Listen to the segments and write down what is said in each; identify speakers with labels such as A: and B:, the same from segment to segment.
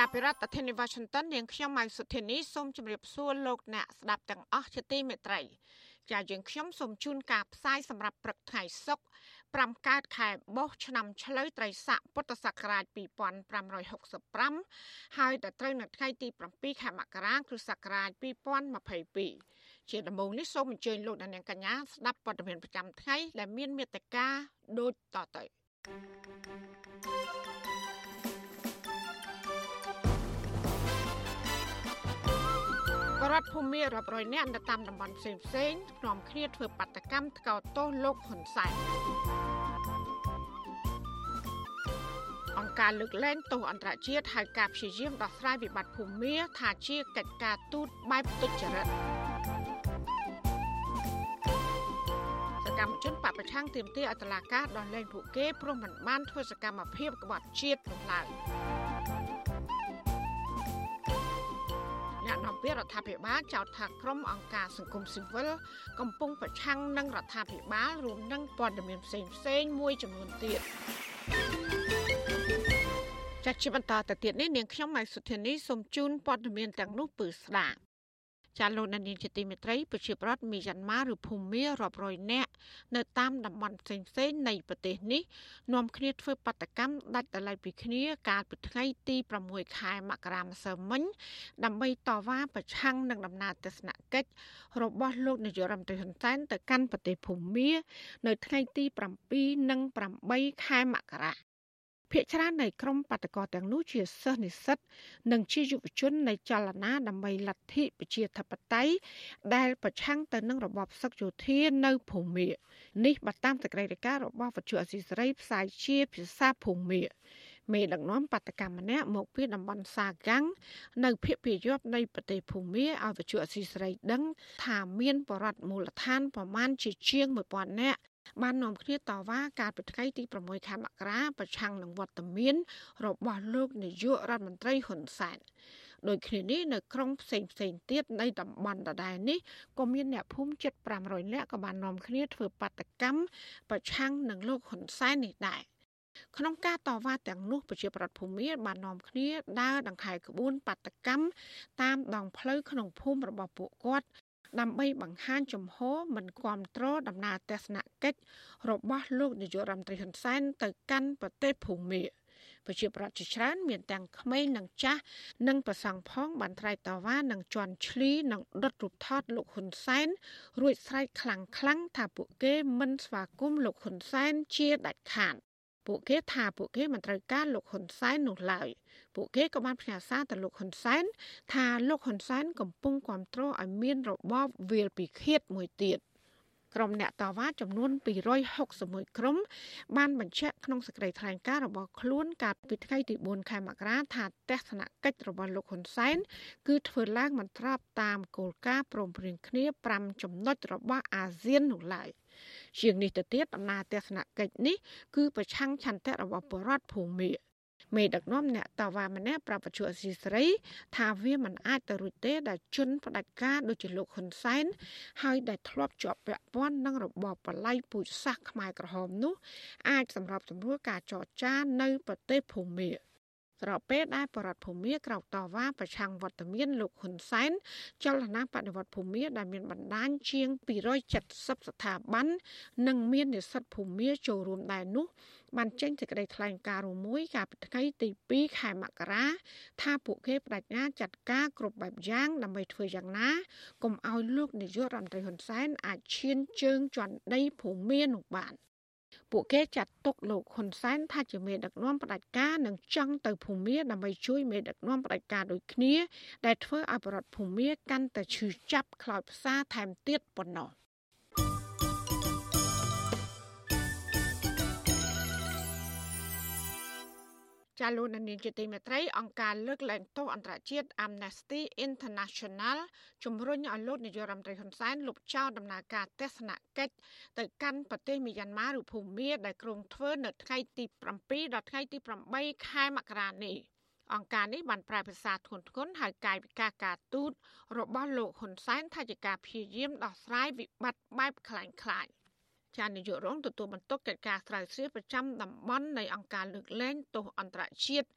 A: ចាប់ពីរដ្ឋធានី Washington នាងខ្ញុំម៉ៅសុធានីសូមជម្រាបសួរលោកអ្នកស្ដាប់ទាំងអស់ជាទីមេត្រីចាយើងខ្ញុំសូមជូនការផ្សាយសម្រាប់ព្រឹកថ្ងៃសុក្រ5កើតខែបោះឆ្នាំឆ្លូវត្រីស័កពុទ្ធសករាជ2565ហើយដល់ត្រូវនៅថ្ងៃទី7ខែមករាគ្រិស្តសករាជ2022ជាដំបូងនេះសូមអញ្ជើញលោកអ្នកនាងកញ្ញាស្ដាប់ព័ត៌មានប្រចាំថ្ងៃដែលមានមេត្តាដូចតទៅ thank you រដ្ឋភូមិរាប់រយនាក់នៅតាមតំបន់ផ្សេងផ្សេងនាំគ្នាធ្វើបាតកម្មថ្កោលទោសលោកហ៊ុនសែនអង្គការលើកលែងទោសអន្តរជាតិហៅការព្យាយាមដោះស្រាយវិបត្តិភូមិថាជាកិច្ចការទូតបែបទុច្ចរិតសកម្មជនបពប្រឆាំងទាមទារអតឡាការដោះលែងពួកគេព្រោះមិនបានធ្វើសកម្មភាពក្បត់ជាតិនោះឡើយ អ្នកនាំពាក្យរដ្ឋាភិបាលចោទថាក្រុមអង្គការសង្គមស៊ីវិលកំពុងប្រឆាំងនឹងរដ្ឋាភិបាលរួមនឹងព័ត៌មានផ្សេងផ្សេងមួយចំនួនទៀតចាត់ជាបន្តទៅទៀតនេះនាងខ្ញុំម៉ៃសុធានីសូមជូនព័ត៌មានទាំងនោះពឺស្ដាប់ ចាលោកនានីជាទីមេត្រីប្រជាប្រដ្ឋមីយ៉ាន់ម៉ាឬភូមារាប់រយនាក់នៅតាមតំបន់ផ្សេងផ្សេងនៃប្រទេសនេះនាំគ្នាធ្វើបាតកម្មដាច់ដライពីគ្នាកាលពីថ្ងៃទី6ខែមករាម្សិលមិញ ដើម្បីតវ៉ាប្រឆាំងនឹងដំណើរទស្សនកិច្ចរបស់លោកនាយករដ្ឋមន្ត្រីហ៊ុនសែនទៅកាន់ប្រទេសភូមា នៅថ្ងៃទី7និង8ខែមករា ភាគច្រើននៃក្រុមបាតកោទាំងនោះជាសិស្សនិស្សិត និងជាយុវជននៃចលនាដើម្បីលទ្ធិប្រជាធិបតេយ្យដែលប្រឆាំងទៅនឹងរបបសឹកយោធានៅភូមានេះបើតាមសេចក្តីរាយការណ៍របស់វិទ្យុអសីសេរីផ្សាយជាភាសាភូមាមេដឹកនាំបដកម្មម្នាក់មកពីតំបន់សាកាំងនៅភូមិភាគយប់នៃប្រទេសភូមាឲ្យវិទ្យុអសីសេរីដឹងថាមានបរដ្ឋមូលដ្ឋានប្រមាណជាជាង1000នាក់ បាននាំគ្នាតវ៉ាកាលពីថ្ងៃទី6ខែមករាប្រឆាំងនឹងវត្តមានរបស់លោកនាយករដ្ឋមន្ត្រីហ៊ុនសែនដោយគ្នានេះនៅក្រុងផ្សេងផ្សេងទៀតនៃតំបន់ដដែលនេះក៏មានអ្នកភូមិជិត500នាក់ក៏បាននាំគ្នាធ្វើបាតកម្មប្រឆាំងនឹងលោកហ៊ុនសែននេះដែរក្នុងការតវ៉ាទាំងនោះប្រជាប្រដ្ឋភូមិបាននាំគ្នាដើរដង្ខែក្បួនបាតកម្មតាមដងផ្លូវក្នុងភូមិរបស់ពួកគាត់ ដើម្បីបង្ហាញជំហរមិនគាំទ្រដំណើរទស្សនកិច្ចរបស់លោកនាយករដ្ឋមន្ត្រីហ៊ុនសែនទៅកាន់ប្រទេសភូមាប្រជាប្រដ្ឋជាច្រើនមានទាំងក្មេងនិងចាស់និងប្រសង់ផងបានត្រៃតវ៉ានឹងជន់ឈ្លីនិងដុតរូបថតលោកហ៊ុនសែនរួចស្រែកខ្លាំងខ្លាំងថាពួកគេមិនស្វាគមន៍លោកហ៊ុនសែនជាដាច់ខាតពួកគេថាពួកគេមិនត្រូវការលោកហ៊ុនសែននោះឡើយ ពួកគេក៏បានផ្ញើសារទៅលោកហ៊ុនសែនថាលោកហ៊ុនសែនកំពុងគ្រប់គ្រងឲ្យមានរបបវាលពិឃាតមួយទៀតក្រុមអ្នកតវ៉ាចំនួន261ក្រុមបានបញ្ជាក់ក្នុងសេចក្តីថ្លែងការណ៍របស់ខ្លួនកាលពីថ្ងៃទី4ខែមករាថាទស្សនកិច្ចរបស់លោកហ៊ុនសែនគឺធ្វើឡើងមិនស្របតាមគោលការណ៍ព្រមព្រៀងគ្នា5ចំណុចរបស់អាស៊ាននោះឡើយជាងនេះទៅទៀតដំណើរទស្សនកិច្ចនេះគឺប្រឆាំងឆន្ទៈរបស់បរដ្ឋភូមិ មេដឹកនាំអ្នកតវ៉ាម្នាក់ប្រាប់បច្ចុប្បន្នស៊ីស្រី ថាវាមិនអាចទៅរួចទេដែលជន់ផ្ដាច់ការដូចជាលោកហ៊ុនសែនហើយដែលធ្លាប់ជាប់ពាក់ព័ន្ធនឹងរបបបល័យពូជសាសន៍ខ្មែរក្រហមនោះ អាចសម្របសម្រួលការចរចានៅប្រទេសភូមា ស្របពេលដែលបរដ្ឋភូមាក្រោកតវ៉ាប្រឆាំងវត្តមានលោកហ៊ុនសែនចលនាបដិវត្តភូមាដែលមានបណ្ដាញជាង270ស្ថាប័ននិងមាននិស្សិតភូមាចូលរួមដែរនោះបានចេញសេចក្តីថ្លែងការណ៍រួមមួយកាលពីថ្ងៃទី2ខែមករា ថាពួកគេបដិញ្ញាចាត់ការគ្រប់បែបយ៉ាងដើម្បីធ្វើយ៉ាងណាកុំឲ្យលោកនាយករដ្ឋមន្ត្រីហ៊ុនសែនអាចឈានជើងជន់ដីភូមានោះបាន ពួកគេចាត់ទុកលោកហ៊ុនសែនថាជាមេដឹកនាំផ្ដាច់ការនិងចង់ទៅភូមាដើម្បីជួយមេដឹកនាំផ្ដាច់ការដូចគ្នា ដែលធ្វើឲ្យប្រដ្ឋភូមាកាន់តែឈឺចាប់ខ្លោចផ្សាថែមទៀតប៉ុណ្ណោះ ចាលោកនានីជាទីមេត្រីអង្គការលើកលែងទោសអន្តរជាតិ Amnesty International ជំរុញឲ្យលោកនាយករដ្ឋមន្ត្រីហ៊ុនសែនលុបចោលដំណើរការទស្សនកិច្ចទៅកាន់ប្រទេសមីយ៉ាន់ម៉ាឬភូមាដែលគ្រោងធ្វើនៅថ្ងៃទី7ដល់ថ្ងៃទី8ខែមករានេះអង្គការនេះបានប្រែភាសាធ្ងន់ធ្ងរហៅកាយវិការការទូតរបស់លោកហ៊ុនសែនថាជាការព្យាយាមដោះស្រាយវិបត្តិបែបคล้ายៗ ចានាយករងទទួលបន្ទុកកិច្ចការស្រាវជ្រាវប្រចាំតំបន់នៃអង្គការលើកលែងទោសអន្តរជាតិ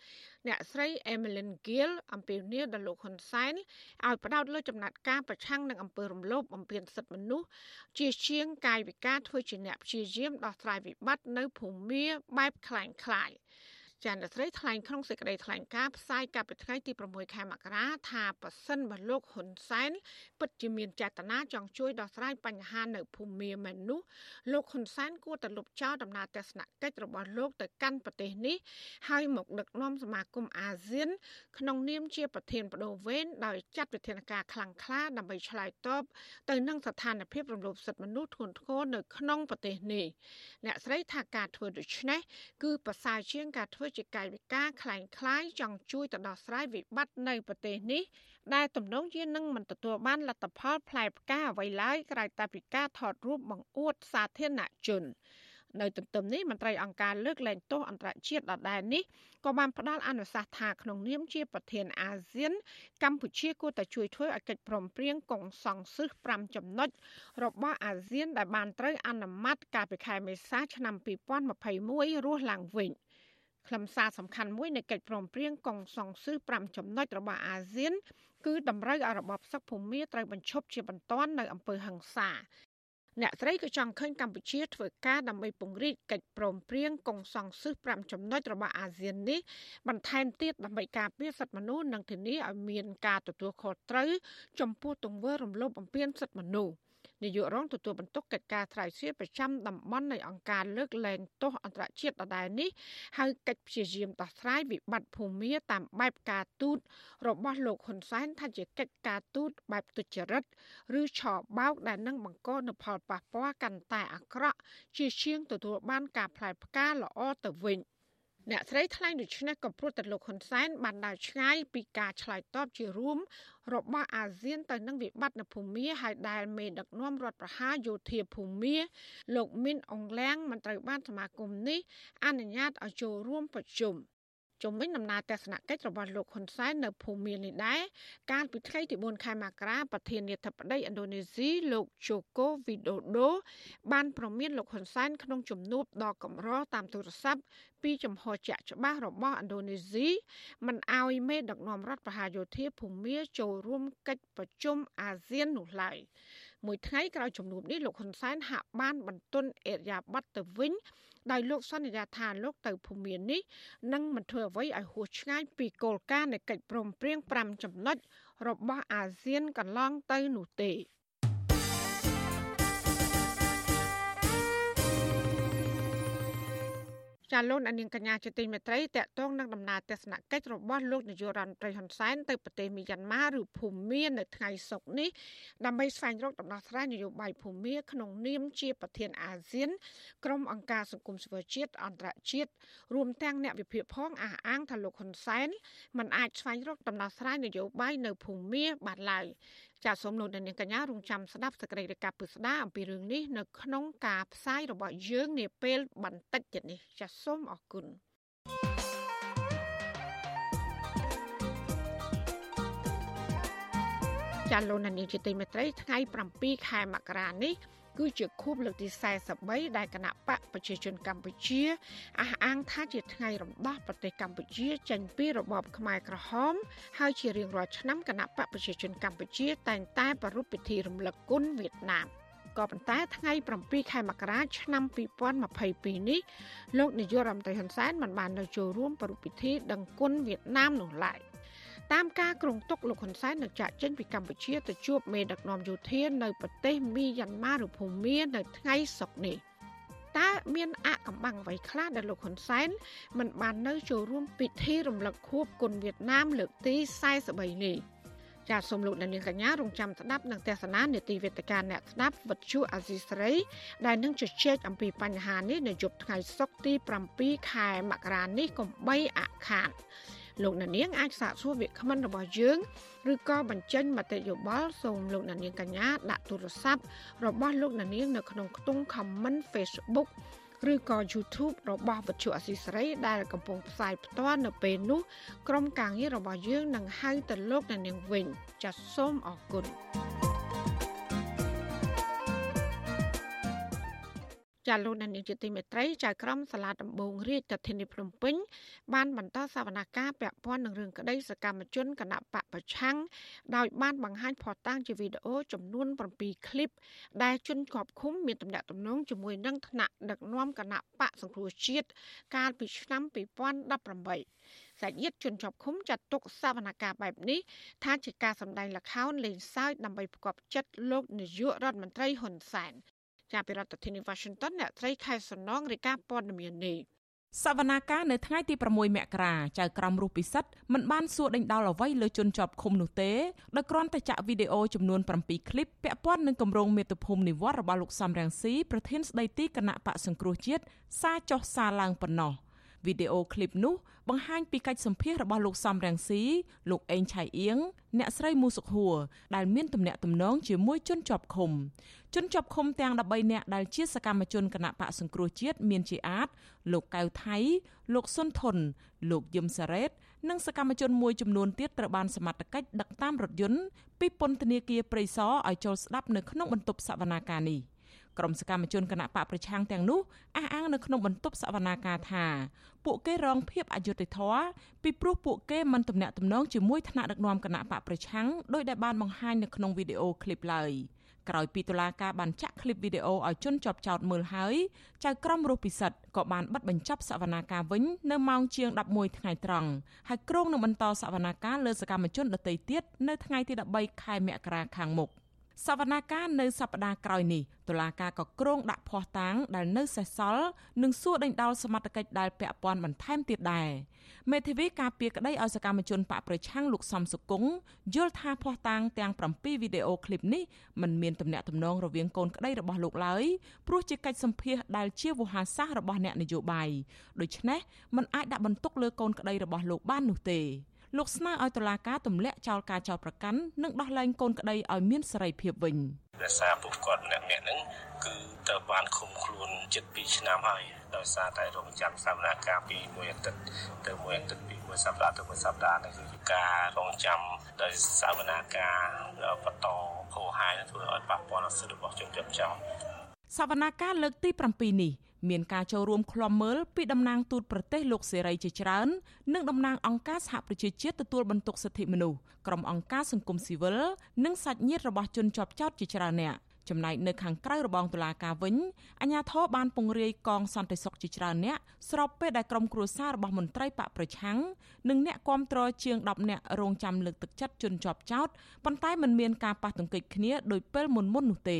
A: អ្នកស្រី Emeline Gill អំពាវនាវដល់លោកហ៊ុនសែនឲ្យផ្ដោតលើចំណាត់ការប្រឆាំងនឹងអំពើរំលោភបំពានសិទ្ធិមនុស្សជាជាងកាយវិការធ្វើជាអ្នកព្យាយាមដោះស្រាយវិបត្តិនៅភូមាបែបคล้ายៗ ចានស្រីថ្លែងក្នុងសេចក្តីថ្លែងការណ៍ផ្សាយកាលពីថ្ងៃទី6ខែមករាថាប៉ះសិនបើលោកហ៊ុនសែនពិតជាមានចេតនាចង់ជួយដោះស្រាយបញ្ហានៅភូមិមាមែននោះលោកហ៊ុនសែនគួរតែលុបចោលដំណើរទស្សនកិច្ចរបស់លោកទៅកាន់ប្រទេសនេះហើយមកដឹកនាំសមាគមអាស៊ាន ក្នុងនាមជាប្រធានបដូវវេនដោយចាត់វិធានការខ្លាំងក្លាដើម្បីឆ្លើយតបទៅនឹងស្ថានភាពរំលោភសិទ្ធិមនុស្សធ្ងន់ធ្ងរនៅក្នុងប្រទេសនេះអ្នកស្រីថាការធ្វើដូច្នេះគឺប្រសើរជាងការធ្វើជាកាយវិការคล้ายคล้ายចង់ជួយទៅដោះស្រាយវិបត្តិនៅប្រទេសនេះដែលទំនងជានឹងមិនទទួលបានលទ្ធផលផ្លែផ្កាអ្វីឡើយក្រៅតែពីការថតរូបបង្អួតសាធារណជននៅទន្ទឹមនេះមន្ត្រីអង្គការលើកលែងទោសអន្តរជាតិដដែលនេះក៏បានផ្ដល់អនុសាសន៍ថាក្នុងនាមជាប្រធានអាស៊ាន កម្ពុជាគួរតែជួយធ្វើឲ្យកិច្ចព្រមព្រៀងកុងសង្សឹស5ចំណុចរបស់អាស៊ានដែលបានត្រូវអនុម័តកាលពីខែមេសាឆ្នាំ2021រស់ឡើងវិញ។ ខ្លឹមសារសំខាន់មួយនៃកិច្ចព្រមព្រៀងកុងសង្សឺ5ចំណុចរបស់អាស៊ាន គឺតម្រូវឲ្យរបបសឹកភូមិត្រូវបញ្ឈប់ជាបន្ទាន់នៅអំពើហិង្សាអ្នកស្រីក៏ចង់ឃើញកម្ពុជាធ្វើការដើម្បីពង្រីកកិច្ចព្រមព្រៀងកុងសង្សឹស5ចំណុចរបស់អាស៊ាននេះបន្ថែមទៀតដើម្បីការពារសិទ្ធិមនុស្សនិងធានាឲ្យមានការទទួលខុសត្រូវចំពោះទង្វើរំលោភបំពានសិទ្ធិមនុស្ស នាយករងទទួលបន្ទុកកិច្ចការស្រាវជ្រាវប្រចាំតំបន់នៃអង្គការលើកលែងទោសអន្តរជាតិដដែលនេះហៅកិច្ចព្យាយាមដោះស្រាយវិបត្តិភូមិតាមបែបការទូតរបស់លោកហ៊ុនសែនថាជាកិច្ចការទូតបែបទុច្ចរិតឬឆបោកដែលនឹងបង្កនូវផលប៉ះពាល់កាន់តែអាក្រក់ជាជាងទទួលបានការផ្លែផ្កាល្អទៅវិញ។ អ្នកស្រីថ្លែងដូច្នេះក៏ព្រោះតែលោកហ៊ុនសែនបានដើរឆ្ងាយពីការឆ្លើយតបជារួមរបស់អាស៊ានទៅនឹងវិបត្តិនៅភូមាហើយដែលមេដឹកនាំរដ្ឋប្រហារយោធាភូមាលោកមីនអងលៀងមិនត្រូវបានសមាគមនេះអនុញ្ញាតឲ្យចូលរួមប្រជុំ ជំវិញដំណើរទស្សនកិច្ចរបស់លោកហ៊ុនសែននៅភូមិមាននេះដែរកាលពីថ្ងៃទី4ខែមករាប្រធានាធិបតីឥណ្ឌូនេស៊ីលោកជូកូវីដូដូបានប្រមានលោកហ៊ុនសែនក្នុងជំនួបដ៏កម្រតាមទូរស័ព្ទពីចំហជាក់ច្បាស់របស់ឥណ្ឌូនេស៊ីមិនអោយមេដឹកនាំរដ្ឋប្រហារយោធាភូមាចូលរួមកិច្ចប្រជុំអាស៊ាននោះឡើយមួយថ្ងៃក្រោយជំនួបនេះលោកហ៊ុនសែនហាក់បានបន្ទន់អេរយាប័តទៅវិញ ដោយលោកសន្យាថាលោកទៅភូមិមាននេះនឹងមិនធ្វើអ្វីឲ្យហួសឆ្ងាយពីគោលការណ៍នៃកិច្ចព្រមព្រៀង5ចំណុចរបស់អាស៊ានកន្លងទៅនោះទេ ចាលោកនាងកញ្ញាជាទីមេត្រីតកតងនឹងដំណើរទស្សនកិច្ចរបស់លោកនាយករដ្ឋមន្ត្រីហ៊ុនសែនទៅប្រទេសមីយ៉ាន់ម៉ាឬភូមានៅថ្ងៃសុក្រនេះដើម្បីស្វែងរកដំណោះស្រាយនយោបាយភូមាក្នុងនាមជាប្រធានអាស៊ានក្រុមអង្គការសង្គមស៊ីវិលជាតិអន្តរជាតិរួមទាំងអ្នកវិភាគផងអះអាងថាលោកហ៊ុនសែនមិនអាចស្វែងរកដំណោះស្រាយនយោបាយនៅភូមាបានឡើយ ចាសសូមលោកអ្នកនាងកញ្ញារងចាំស្ដាប់សេចក្តីរាយការណ៍ពិស្ដាអំពីរឿងនេះនៅក្នុងការផ្សាយរបស់យើងនាពេលបន្តិចទៀតនេះចាសសូមអរគុណចាលោកនាងជាទីមេត្រីថ្ងៃ7ខែមករានេះ គឺជាខួបលើកទី43ដែលគណៈបកប្រជាជនកម្ពុជាអះអាងថាជាថ្ងៃរំដោះប្រទេសកម្ពុជាចេញពីរបបខ្មែរក្រហម ហើយជារៀងរាល់ឆ្នាំគណៈបកប្រជាជនកម្ពុជា តែងតែប្រារព្ធពិធីរំលឹកគុណវៀតណាមក៏ប៉ុន្តែថ្ងៃ7ខែមករាឆ្នាំ2022នេះលោកនាយករដ្ឋមន្ត្រីហ៊ុនសែនបានបាននៅចូលរួមប្រារព្ធពិធីដឹងគុណវៀតណាមនោះឡើយ។ តាមការគ្រងទុកលោកហ៊ុនសែននឹងចាក់ចេញពីកម្ពុជាទៅជួបមេដឹកនាំយោធានៅប្រទេសមីយ៉ាន់ម៉ាឬភូមានៅថ្ងៃសុក្រនេះតើមានអកំបាំងអ្វីខ្លះដែលលោកហ៊ុនសែនមិនបាននៅចូលរួមពិធីរំលឹកខួបគុណវៀតណាមលើកទី43នេះចាសសូមលោកអ្នកនាងកញ្ញារងចាំស្ដាប់នឹងទស្សនានេតិវេទិកាអ្នកស្ដាប់វិទ្យុអាស៊ីសេរីដែលនឹងជជែកអំពីបញ្ហានេះនៅយប់ថ្ងៃសុក្រទី7ខែមករានេះកុំបីអខាត លោកអ្នកនាងអាចសាកសួរវាគ្មិនរបស់យើងឬក៏បញ្ចេញមតិយោបល់សូមលោកអ្នកនាងកញ្ញាដាក់ទូរស័ព្ទរបស់លោកអ្នកនាងនៅក្នុងខ្ទង់ comment Facebook ឬក៏ YouTube របស់វិទ្យុអសីសេរីដែលកំពុងផ្សាយផ្ទាល់នៅពេលនេះក្រុមការងាររបស់យើងនឹងហៅទៅលោកអ្នកនាងវិញចាសសូមអរគុណ ចាលោកនានីជាទីមេត្រីចៅក្រមសាលាដំបងរាជធានីភ្នំពេញបានបន្តសវនកម្មពាក់ព័ន្ធនឹងរឿងក្តីសកម្មជនគណៈបកប្រឆាំងដោយបានបង្ហាញផុសតាងជាវីដេអូចំនួន7ឃ្លីបដែលជនជាប់ឃុំមានទំនាក់ទំនងជាមួយនឹងថ្នាក់ដឹកនាំគណៈបកសង្គ្រោះជាតិកាលពីឆ្នាំ2018សាច់ញាតិជនជាប់ឃុំចាត់ទុកសវនកម្មបែបនេះថាជាការសម្ដែងល្ខោនលេងសើចដើម្បីផ្គប់ចិត្តលោកនាយករដ្ឋមន្ត្រីហ៊ុនសែន ចាប់ពីរដ្ឋធានី Washington អ្នកត្រីខែសំណងរាយការណ៍ព័ត៌មាននេះ
B: សវនាការនៅថ្ងៃទី6មករាចៅក្រមរុះពិសិដ្ឋមិនបានសួរដេញដោលអ្វីលើជនជាប់ឃុំនោះទេដោយគ្រាន់តែចាក់វីដេអូចំនួន7ឃ្លីបពាក់ព័ន្ធនឹងគម្រោងមេត្តាភូមិនិវត្តរបស់លោកសំរងស៊ីប្រធានស្ដីទីគណៈបកសង្គ្រោះជាតិសារចុះសារឡើងប៉ុណ្ណោះ វីដេអូឃ្លីបនោះបង្ហាញពីកិច្ចសម្ភាសរបស់លោកសំរងស៊ីលោកអេងឆៃអៀងអ្នកស្រីមូសុខហួរដែលមានទំនាក់ទំនងជាមួយជនជាប់ឃុំជនជាប់ឃុំទាំង13នាក់ដែលជាសកម្មជនគណៈបកសង្គ្រោះជាតិមានជាអាចលោកកៅថៃ លោកសុនធុនលោកយឹមសារ៉េតនិងសកម្មជនមួយចំនួនទៀតត្រូវបានសមត្ថកិច្ចដឹកតាមរថយន្តពីពន្ធនាគារព្រៃសរឲ្យចូលស្ដាប់នៅក្នុងបន្ទប់សវនាការនេះ ក្រុមសកម្មជនគណៈបកប្រឆាំងទាំងនោះអះអាងនៅក្នុងបន្ទប់សវនាការថាពួកគេរងភាពអយុត្តិធម៌ពីព្រោះពួកគេមិនទំនាក់ទំនងជាមួយថ្នាក់ដឹកនាំគណៈបកប្រឆាំងដោយដែលបានបង្ហាញនៅក្នុងវីដេអូឃ្លីបឡើយក្រោយពីតុលាការបានចាក់ឃ្លីបវីដេអូឲ្យជនជាប់ចោតមើលហើយចៅក្រមរស់ពិសិដ្ឋក៏បានបិទបញ្ចប់សវនាការវិញនៅម៉ោងជាង11ថ្ងៃត្រង់ហើយក្រុងនឹងបន្តសវនាការលើសកម្មជនដទៃទៀតនៅថ្ងៃទី13ខែមករាខាងមុខ។ សវនាការនៅសប្តាហ៍ក្រោយនេះតុលាការក៏គ្រងដាក់ភ័ស្តុតាងដែលនៅសេសសល់និងសួរដេញដោលសមត្ថកិច្ចដែលពាក់ព័ន្ធបន្ថែមទៀតដែរមេធាវីការពារក្តីឲ្យសកម្មជនបកប្រឆាំងលោកសំសុគង្គយល់ថាភ័ស្តុតាងទាំង7វីដេអូឃ្លីបនេះមិនមានទំនាក់ទំនងរវាងកូនក្តីរបស់លោកឡើយព្រោះជាកិច្ចសម្ភាសដែលជាវោហារសាស្ត្ររបស់អ្នកនយោបាយដូច្នេះมันអាចដាក់បន្ទុកលើកូនក្តីរបស់លោកបាននោះទេ លោកស្នើឲ្យតុលាការទម្លាក់ចោលការចោទប្រកាន់និងដោះលែងកូនក្តីឲ្យមានសេរីភាពវិញ
C: ដោយសារពួកគាត់ម្នាក់ម្នាក់ហ្នឹងគឺត្រូវបានឃុំខ្លួនជិត2ឆ្នាំហើយដោយសារតែរងចាំសវនាការពីមួយអាទិត្យទៅមួយអាទិត្យពីមួយសប្តាហ៍ទៅមួយសប្តាហ៍នេះគឺការរងចាំដោយសវនាការបន្តហោហាយធ្វើឲ្យប៉ះពាល់ដល់សិទ្ធិរបស់ជនជាប់ចោត
B: សវនាការលើកទី7នេះ មានការចូលរួមឃ្លាំមើលពីតំណាងទូតប្រទេសលោកសេរីជាច្រើន និងតំណាងអង្គការសហប្រជាជាតិទទួលបន្ទុកសិទ្ធិមនុស្សក្រុមអង្គការសង្គមស៊ីវិលនិងសាច់ញាតិរបស់ជនជាប់ចោតជាច្រើនអ្នកចំណែកនៅខាងក្រៅរបងតុលាការវិញអាជ្ញាធរបានពង្រាយកងសន្តិសុខជាច្រើនអ្នកស្របពេលដែលក្រុមគ្រួសាររបស់មន្ត្រីបកប្រឆាំងនិងអ្នកគាំទ្រជាង10អ្នករងចាំលើកទឹកចិត្តជនជាប់ចោតប៉ុន្តែមិនមានការប៉ះទង្គិចគ្នាដោយពេលមុនមុននោះទេ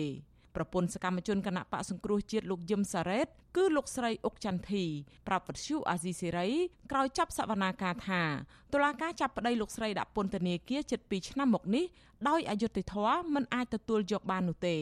B: ប្រពន្ធសកម្មជនគណៈបកសង្គ្រោះជាតិលោកយឹមសារ៉េត គឺលោកស្រីអុកចន្ទធីប្រាប់វិទ្យុអាស៊ីសេរីក្រោយចាប់សវនាការថាតុលាការចាប់ប្តីលោកស្រីដាក់ពន្ធនាគារជិត2ឆ្នាំមកនេះដោយអយុត្តិធម៌មិនអាចទទួលយកបាននោះទេ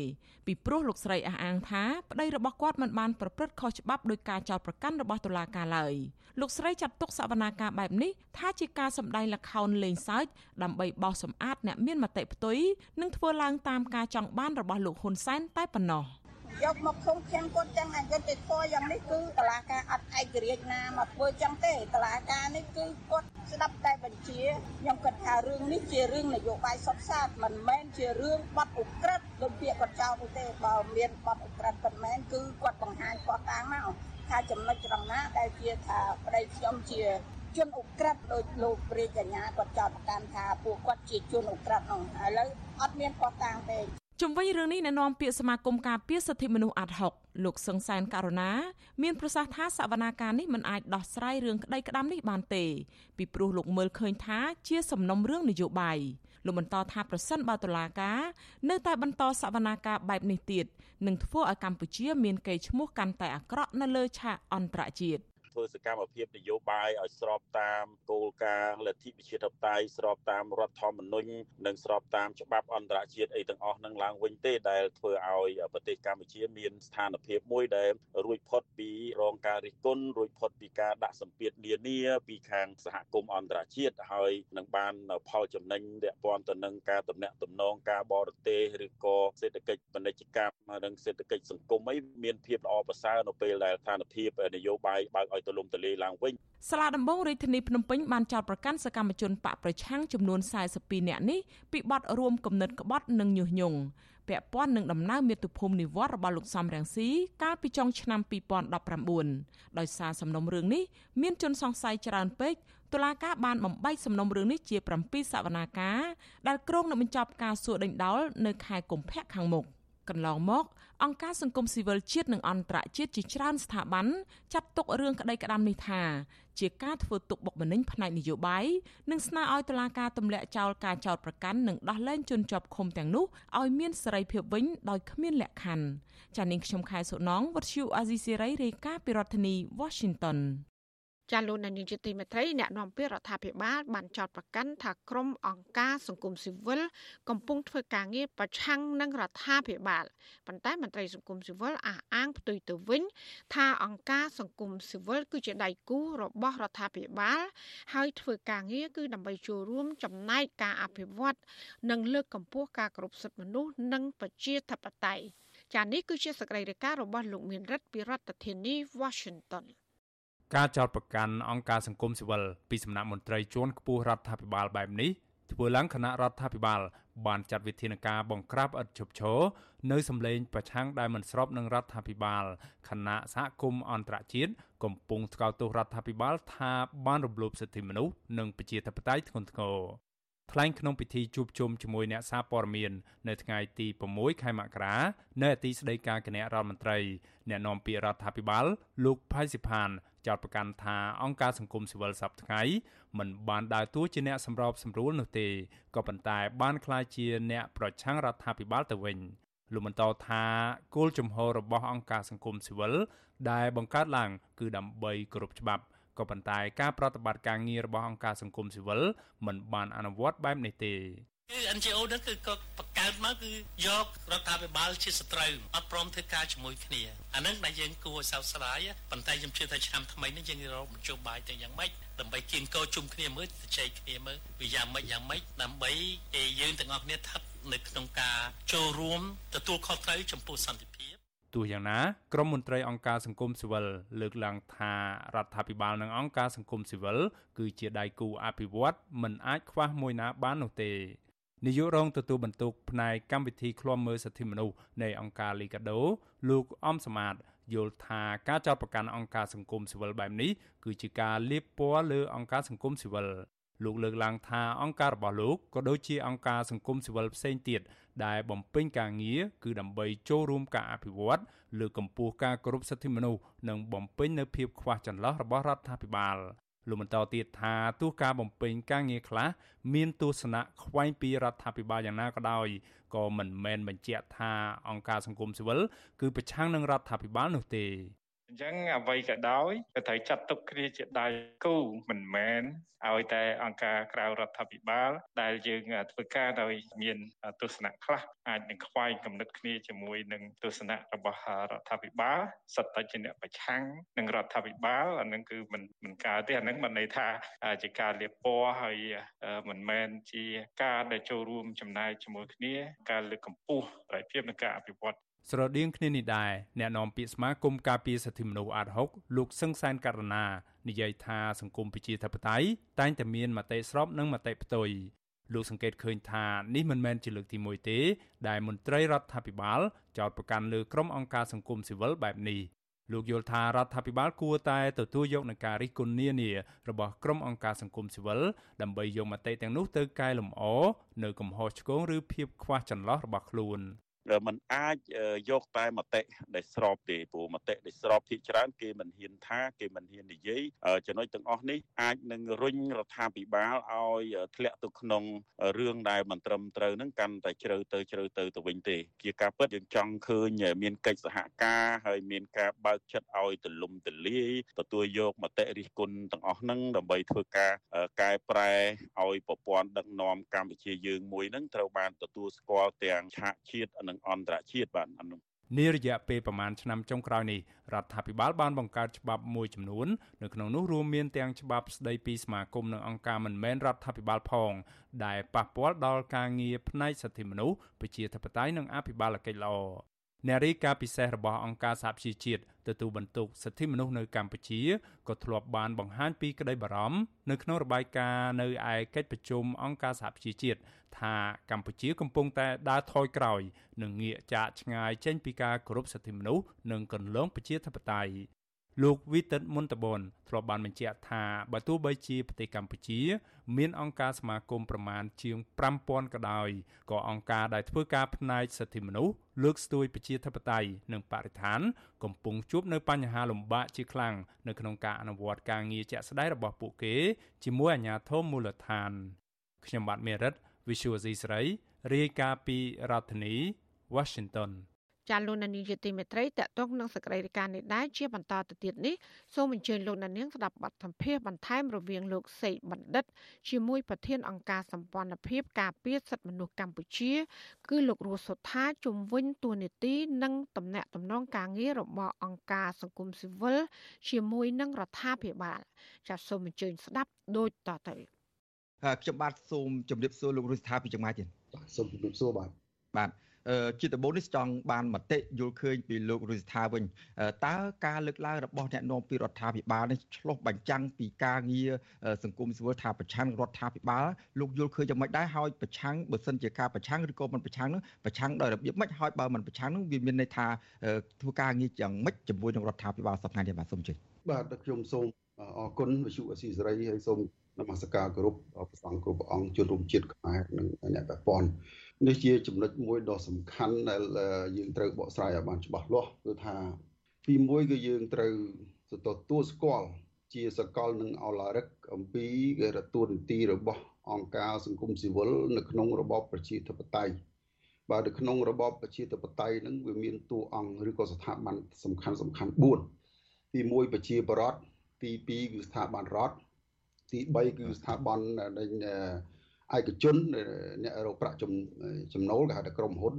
B: ពីព្រោះលោកស្រីអះអាងថាប្តីរបស់គាត់មិនបានប្រព្រឹត្តខុសច្បាប់ដោយការចោទប្រកាន់របស់តុលាការឡើយលោកស្រីចាត់ទុកសវនាការបែបនេះថាជាការសម្ដែងល្ខោនលេងសើចដើម្បីបោសសម្អាតអ្នកមានមតិផ្ទុយនិងធ្វើឡើងតាមការចង់បានរបស់លោកហ៊ុនសែនតែប៉ុណ្ណោះ។
D: យកមកឃុំឃាំងគាត់ចឹងអយុត្តិធម៌យ៉ាងនេះគឺតឡាការអត់ឯករាជ្យណាមកធ្វើចឹងទេតឡាការនេះគឺគាត់ស្ដាប់តែបញ្ជាខ្ញុំគិតថារឿងនេះជារឿងនយោបាយសុខសាស្ត្រមិនមែនជារឿងបត់ឧក្រិដ្ឋដូចពាក្យគាត់ចោទនោះទេបើមានបត់ឧក្រិដ្ឋប៉ុន្មានគឺគាត់បង្ហាញគាត់តាំងមកថាចំណុចត្រង់ណាដែលជាថាប្តីខ្ញុំជាជនអ ுக ្រិតដោយលោករាជកញ្ញាគាត់ចោទប្រកាន់ថាពួកគាត់ជាជនអ ுக ្រិតនោះឥឡូវអត់មានគាត់តាំងទេ
B: ជុំវិញរឿងនេះអ្នកនាំពាក្យសមាគមការពារសិទ្ធិមនុស្សអាត់ហុកលោកសឹងសែនករណាមានប្រសាសន៍ថាសវនាការនេះមិនអាចដោះស្រាយរឿងក្តីក្តាំនេះបានទេពីព្រោះលោកមើលឃើញថាជាសំណុំរឿងនយោបាយលោកបន្តថាប្រសិនបើតុលាការនៅតែបន្តសវនាការបែបនេះទៀតនឹងធ្វើឲ្យកម្ពុជាមានកេរ្តិ៍ឈ្មោះកាន់តែអាក្រក់នៅលើឆាកអន្តរជាតិ
E: ធ្វើសកម្មភាពនយោបាយឲ្យស្របតាមគោលការណ៍លទ្ធិប្រជាធិបតេយ្យស្របតាមរដ្ឋធម្មនុញ្ញនិងស្របតាមច្បាប់អន្តរជាតិអីទាំងអស់នឹងឡើងវិញទេដែលធ្វើឲ្យប្រទេសកម្ពុជាមានស្ថានភាពមួយដែលរួចផុតពីរងការរិះគន់រួចផុតពីការដាក់សម្ពាធនានាពីខាងសហគមន៍អន្តរជាតិហើយនឹងបានផលចំណេញពាក់ព័ន្ធទៅនឹងការតំណាក់តំណងការបរទេសឬក៏សេដ្ឋកិច្ចពាណិជ្ជកម្មនិងសេដ្ឋកិច្ចសង្គមអីមានភាពល្អប្រសើរនៅពេលដែលស្ថានភាពនយោបាយបើកឲ្យទូលំទូលាយឡើងវិញ
B: សាលាដំបងរាជធានីភ្នំពេញបានចោទប្រកាន់សកម្មជនបកប្រឆាំងចំនួន42នាក់នេះពីបទរួមគំនិតក្បត់និងញុះញង់ពាក់ព័ន្ធនឹងដំណើរមាតុភូមិនិវត្តរបស់លោកសំរងស៊ីកាលពីចុងឆ្នាំ2019ដោយសារសំណុំរឿងនេះមានជនសង្ស័យច្រើនពេកតុលាការបានបំបែកសំណុំរឿងនេះជា7សវនាការដែលក្រុងនឹងបញ្ចប់ការសួរដេញដោលនៅខែកុម្ភៈខាងមុខ កន្លងមកអង្គការសង្គមស៊ីវិលជាតិនិងអន្តរជាតិជាច្រើនស្ថាប័នចាត់ទុករឿងក្តីក្តាំនេះថា ជាការធ្វើទុកបុកម្នេញផ្នែកនយោបាយនិងស្នើឲ្យតុលាការទម្លាក់ចោលការចោទប្រកាន់និងដោះលែងជនជាប់ឃុំទាំងនោះឲ្យមានសេរីភាពវិញដោយគ្មានលក្ខខណ្ឌចានាងខ្ញុំខែសុណងវັດឈូអាស៊ីសេរីរាយការណ៍ពីរដ្ឋធានី Washington
A: ចាលោកនាយកជាទីមេត្រីអ្នកនាំពាក្យរដ្ឋាភិបាលបានចោទប្រកាន់ថាក្រុមអង្គការសង្គមស៊ីវិលកំពុងធ្វើការងារប្រឆាំងនឹងរដ្ឋាភិបាលប៉ុន្តែមន្ត្រីសង្គមស៊ីវិលអះអាងផ្ទុយទៅវិញ ថាអង្គការសង្គមស៊ីវិលគឺជាដៃគូរបស់រដ្ឋាភិបាល ហើយធ្វើការងារគឺដើម្បីចូលរួមចំណែកការអភិវឌ្ឍនិងលើកកម្ពស់ការគោរពសិទ្ធិមនុស្សនិងប្រជាធិបតេយ្យចានេះគឺជាសកម្មភាពរបស់លោកមានរិទ្ធពីរដ្ឋធានី Washington
F: ការចោទប្រកាន់អង្គការសង្គមស៊ីវិលពីសំណាក់មន្ត្រីជាន់ខ្ពស់រដ្ឋាភិបាលបែបនេះធ្វើឡើងគណៈរដ្ឋាភិបាល បានចាត់វិធានការបង្ក្រាបឥតឈប់ឈរនៅសម្លេងប្រឆាំងដែលមិនស្របនឹងរដ្ឋាភិបាលគណៈសហគមន៍អន្តរជាតិកំពុងថ្កោលទោសរដ្ឋាភិបាលថាបានរំលោភសិទ្ធិមនុស្សនិងប្រជាធិបតេយ្យធ្ងន់ធ្ងរ ថ្លែងក្នុងពិធីជួបជុំជាមួយអ្នកសារព័ត៌មាននៅថ្ងៃទី6ខែមករានៅអទីស្តីការគណៈរដ្ឋមន្ត្រីអ្នកនាំពាក្យរដ្ឋាភិបាលលោកផៃសិផានចោទប្រកាន់ថាអង្គការសង្គមស៊ីវិលសប្តាហ៍ថ្ងៃមិនបានដើរតួជាអ្នកសម្របសម្រួលនោះទេក៏ប៉ុន្តែបានក្លាយជាអ្នកប្រឆាំងរដ្ឋាភិបាលទៅវិញលោកបន្តថាគោលជំហររបស់អង្គការសង្គមស៊ីវិលដែលបង្កើតឡើង គឺដើម្បីគោរពច្បាប់ ក៏ប៉ុន្តែការប្រតិបត្តិការងាររបស់អង្គការសង្គមស៊ីវិលមិនបានអនុវត្តបែបនេះទេ
C: គឺ NGO ហ្នឹងគឺក៏បង្កើតមកគឺយករដ្ឋាភិបាលជាសត្រូវអត់ព្រមធ្វើការជាមួយគ្នាអាហ្នឹងដែលយើងគួរឲ្យសោកស្ដាយប៉ុន្តែខ្ញុំជឿថាឆ្នាំថ្មីនេះយើងរកមជ្ឈបាយទៅយ៉ាងម៉េចដើម្បីគៀងកោជុំគ្នាមើលទៅចែកគ្នាមើលវាយ៉ាងម៉េចយ៉ាងម៉េចដើម្បីឲ្យយើងទាំងអស់គ្នាស្ថិតនៅក្នុងការចូលរួមទទួលខុសត្រូវចំពោះសន្តិភាព
F: ទោះយ៉ាងណាក្រមមន្ត្រីអង្គការសង្គមស៊ីវិលលើកឡើងថារដ្ឋាភិបាលនិងអង្គការសង្គមស៊ីវិលគឺជាដៃគូអភិវឌ្ឍមិនអាចខ្វះមួយណាបាននោះទេនាយករងទទួលបន្ទុកផ្នែកកម្មវិធីឃ្លាំមើលសិទ្ធិមនុស្សនៃអង្គការលីកាដូលោកអំសមាតយល់ថាការចោទប្រកាន់អង្គការសង្គមស៊ីវិលបែបនេះគឺជាការលាបពណ៌លើអង្គការសង្គមស៊ីវិល លោកលើកឡើងថាអង្គការរបស់លោកក៏ដូចជាអង្គការសង្គមស៊ីវិលផ្សេងទៀតដែលបំពេញការងារគឺដើម្បីចូលរួមការអភិវឌ្ឍលើកកម្ពស់ការគោរពសិទ្ធិមនុស្សនិងបំពេញនៅភាពខ្វះចន្លោះរបស់រដ្ឋាភិបាលលោកបន្តទៀតថាទោះការបំពេញការងារខ្លះមានទស្សនៈខ្វែងពីរដ្ឋាភិបាលយ៉ាងណាក៏ដោយក៏មិនមែនបញ្ជាក់ថាអង្គការសង្គមស៊ីវិលគឺប្រឆាំងនឹងរដ្ឋាភិបាលនោះទេ
G: អញ្ចឹងអ្វីក៏ដោយក៏ត្រូវចាត់ទុកគ្នាជាដៃគូមិនមែនឲ្យតែអង្គការក្រៅរដ្ឋាភិបាល ដែលយើងធ្វើការដោយមានទស្សនៈខ្លះអាចនឹងខ្វែងគំនិតគ្នាជាមួយនឹងទស្សនៈរបស់រដ្ឋាភិបាលសិតតែជាអ្នកប្រឆាំងនឹងរដ្ឋាភិបាលអានឹងគឺមិនមិនកើតទេអានឹងមិនន័យថាជាការលៀបពណ៌ហើយមិនមែនជាការដែលចូលរួមចំណាយជាមួយគ្នា ការលើកកម្ពស់ប្រតិភិបនិងការអភិវឌ្ឍ
F: ស្រដៀងគ្នានេះដែរអ្នកនាំពាក្យសមាគមការពារសិទ្ធិមនុស្សអាត6លោកសឹងសានករណានិយាយថាសង្គមប្រជាធិបតេយ្យតែងតែមានមតិស្របនិងមតិផ្ទុយលោកសង្កេតឃើញថានេះមិនមែនជាលើកទី1ទេ ដែលមន្ត្រីរដ្ឋាភិបាលចោទប្រកាន់លើក្រុមអង្គការសង្គមស៊ីវិលបែបនេះលោកយល់ថារដ្ឋាភិបាលគួរតែទទួលយកនឹងការរិះគន់នានារបស់ក្រុមអង្គការសង្គមស៊ីវិលដើម្បីយកមតិទាំងនោះទៅកែលម្អនៅកំហុសឆ្គងឬភាពខ្វះចន្លោះរបស់ខ្លួន
E: มันអាចយកតែមតិដែលស្របទេព្រោះមតិដែលស្របភាគច្រើនគេមិនហ៊ានថាគេមិនហ៊ាននិយាយចំណុចទាំងអស់នេះអាចនឹងរុញរដ្ឋាភិបាលឲ្យធ្លាក់ទៅក្នុងរឿងដែលមិនត្រឹមត្រូវនឹងកាន់តែជ្រៅទៅជ្រៅទៅទៅវិញទេ ជាការពិតយើងចង់ឃើញមានកិច្ចសហការហើយមានការបើកចិត្តឲ្យទលំទលាយទទួលយកមតិរិះគន់ទាំងអស់ហ្នឹងដើម្បីធ្វើការកែប្រែឲ្យប្រព័ន្ធដឹកនាំកម្ពុជាយើងមួយហ្នឹងត្រូវបានទទួលស្គាល់ទាំងឆាកជាតិនិងអន្តរជាតិបាទអានោះ
F: នារយៈពេលប្រមាណឆ្នាំចុងក្រោយនេះរដ្ឋាភិបាលបានបង្កើតច្បាប់មួយចំនួននៅក្នុងនោះរួមមានទាំងច្បាប់ស្តីពីសមាគមនិងអង្គការមិនមែនរដ្ឋាភិបាលផង ដែលប៉ះពាល់ដល់ការងារផ្នែកសិទ្ធិមនុស្សប្រជាធិបតេយ្យនិងអភិបាលកិច្ចល្អ អ្នករាយការណ៍ពិសេសរបស់អង្គការសហប្រជាជាតិទទួលបន្ទុកសិទ្ធិមនុស្សនៅកម្ពុជាក៏ធ្លាប់បានបង្ហាញពីក្តីបារម្ភនៅក្នុងរបាយការណ៍នៅឯកិច្ចប្រជុំអង្គការសហប្រជាជាតិថាកម្ពុជាកំពុងតែដើរថយក្រោយនិងងាកចាកឆ្ងាយចេញពីការគោរពសិទ្ធិមនុស្សនិងគន្លងប្រជាធិបតេយ្យ លោកវីតិតមុនតបនធ្លាប់បានបញ្ជាក់ថាបើទោះបីជាប្រទេសកម្ពុជា មានអង្គការសមាគមប្រមាណជាង5000ក៏ដោយក៏អង្គការដែលធ្វើការផ្នែកសិទ្ធិមនុស្សលើកស្ទួយប្រជាធិបតេយ្យនិងបរិស្ថាន កំពុងជួបនៅបញ្ហាលំបាកជាខ្លាំងនៅក្នុងការអនុវត្តការងារជាក់ស្ដែងរបស់ពួកគេជាមួយអាជ្ញាធរមូលដ្ឋានខ្ញុំបាទមេរិត Visual C ស្រីរាយការណ៍ពីរដ្ឋធានី Washington
A: ចាលោកនានីជាទីមេត្រីតកតងនឹងសកម្មភាពនេះដែរជាបន្តទៅទៀតនេះសូមអញ្ជើញលោកនាងស្ដាប់បទសម្ភាសន៍បន្ថែមរវាងលោកសេកបណ្ឌិត ជាមួយប្រធានអង្គការសម្ព័ន្ធភាពការពារសិទ្ធិមនុស្សកម្ពុជា គឺលោករស់សុថាជំវិញទួនាទីនិងតំណាក់តំណងការងាររបស់អង្គការសង្គមស៊ីវិលជាមួយនឹងរដ្ឋាភិបាលចាសសូមអញ្ជើញស្ដាប់ដូចតទៅ
H: ខ្ញុំបាទសូមជម្រាបសួរលោករស់សុថាពីចម្ងាយទៀត
I: សូមជម្រាបសួរបាទ
H: បាទ ជាដំបូងនេះចង់បានមតិយល់ឃើញពីលោករុស្ថាវិញតើការលើកឡើងរបស់អ្នកនាំពាក្យរដ្ឋាភិបាលនេះឆ្លុះបញ្ចាំងពីការងារសង្គមស៊ីវិលថាប្រឆាំងរដ្ឋាភិបាលលោកយល់ឃើញយ៉ាងម៉េចដែរហើយប្រឆាំងបើសិនជាការប្រឆាំងឬក៏មិនប្រឆាំងនោះប្រឆាំងដោយរបៀបម៉េចហើយបើមិនប្រឆាំងនោះវាមានន័យថាធ្វើការងារយ៉ាងម៉េចជាមួយនឹងរដ្ឋាភិបាលសប្តាហ៍នេះបាទសូមជឿ
I: បាទខ្ញុំសូមអរគុណវិសុអស៊ីសេរីហើយសូមនមស្ការគោរពព្រះសង្ឃគ្រប់ព្រះអង្គជនរួមជាតិខ្មែរនិងអ្នកពាក់ព័ន្ធ នេះជាចំណុចមួយដ៏សំខាន់ដែលយើងត្រូវបកស្រាយឲ្យបានច្បាស់លាស់គឺថាទីមួយគឺយើងត្រូវទទួលស្គាល់ជាសកលនឹងអឡារិកអំពីរដ្ឋទូនទីរបស់អង្គការសង្គមស៊ីវិលនៅក្នុងរបបប្រជាធិបតេយ្យបាទនៅក្នុងរបបប្រជាធិបតេយ្យហ្នឹងវាមានតួអង្គឬក៏ស្ថាប័នសំខាន់សំខាន់4ទី1ប្រជាបរតទី2គឺស្ថាប័នរដ្ឋទី3គឺស្ថាប័នដែល ឯកជនអ្នករកប្រាក់ចំណូលគេហៅថាក្រុមហ៊ុន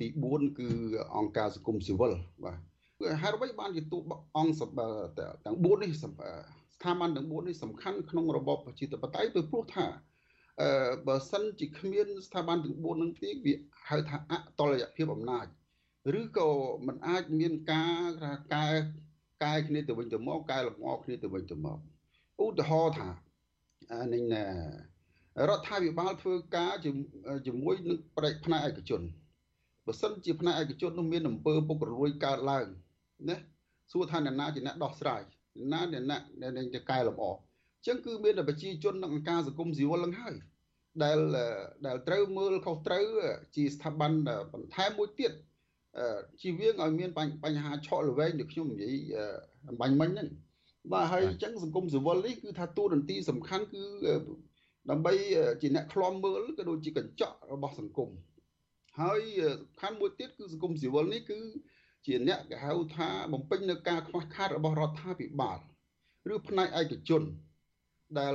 I: ទី4គឺអង្គការសង្គមស៊ីវិលបាទហេតុអ្វីបានជាទូអង្គទាំង4នេះស្ថាប័នទាំង4នេះសំខាន់ក្នុងរបបប្រជាធិបតេយ្យពីព្រោះថាអឺបើសិនជាគ្មានស្ថាប័នទាំង4នឹងទេវាហៅថាអតលយភាពអំណាចឬក៏มันអាចមានការកែកែគ្នាទៅវិញទៅមកកែលម្អគ្នាទៅវិញទៅមកឧទាហរណ៍ថានឹង រដ្ឋាភិបាលធ្វើការជាមួយនឹងផ្នែកផ្នែកឯកជនបើសិនជាផ្នែកឯកជននោះមានអំពើពុករលួយកើតឡើងណាសួរថាអ្នកណាជាអ្នកដោះស្រាយណាអ្នកណាដែលจะកែលម្អអញ្ចឹងគឺមានតែប្រជាជននិងអង្គការសង្គមស៊ីវិលនឹងហើយដែលដែលត្រូវមើលខុសត្រូវជាស្ថាប័នបន្ថែមមួយទៀតជីវៀងឲ្យមានបញ្ហាឆក់ល្វែងដូចខ្ញុំនិយាយអំបញ្ញមិញហ្នឹងបាទហើយអញ្ចឹងសង្គមស៊ីវិលនេះគឺថាតួនាទីសំខាន់គឺ ដើម្បីជាអ្នកខ្លំមើលក៏ដូចជាកញ្ចក់របស់សង្គមហើយសំខាន់មួយទៀតគឺសង្គមស៊ីវិលនេះគឺជាអ្នកគេហៅថាបំពេញនៅការខ្វះខាតរបស់រដ្ឋាភិបាលឬផ្នែកឯកជនដែល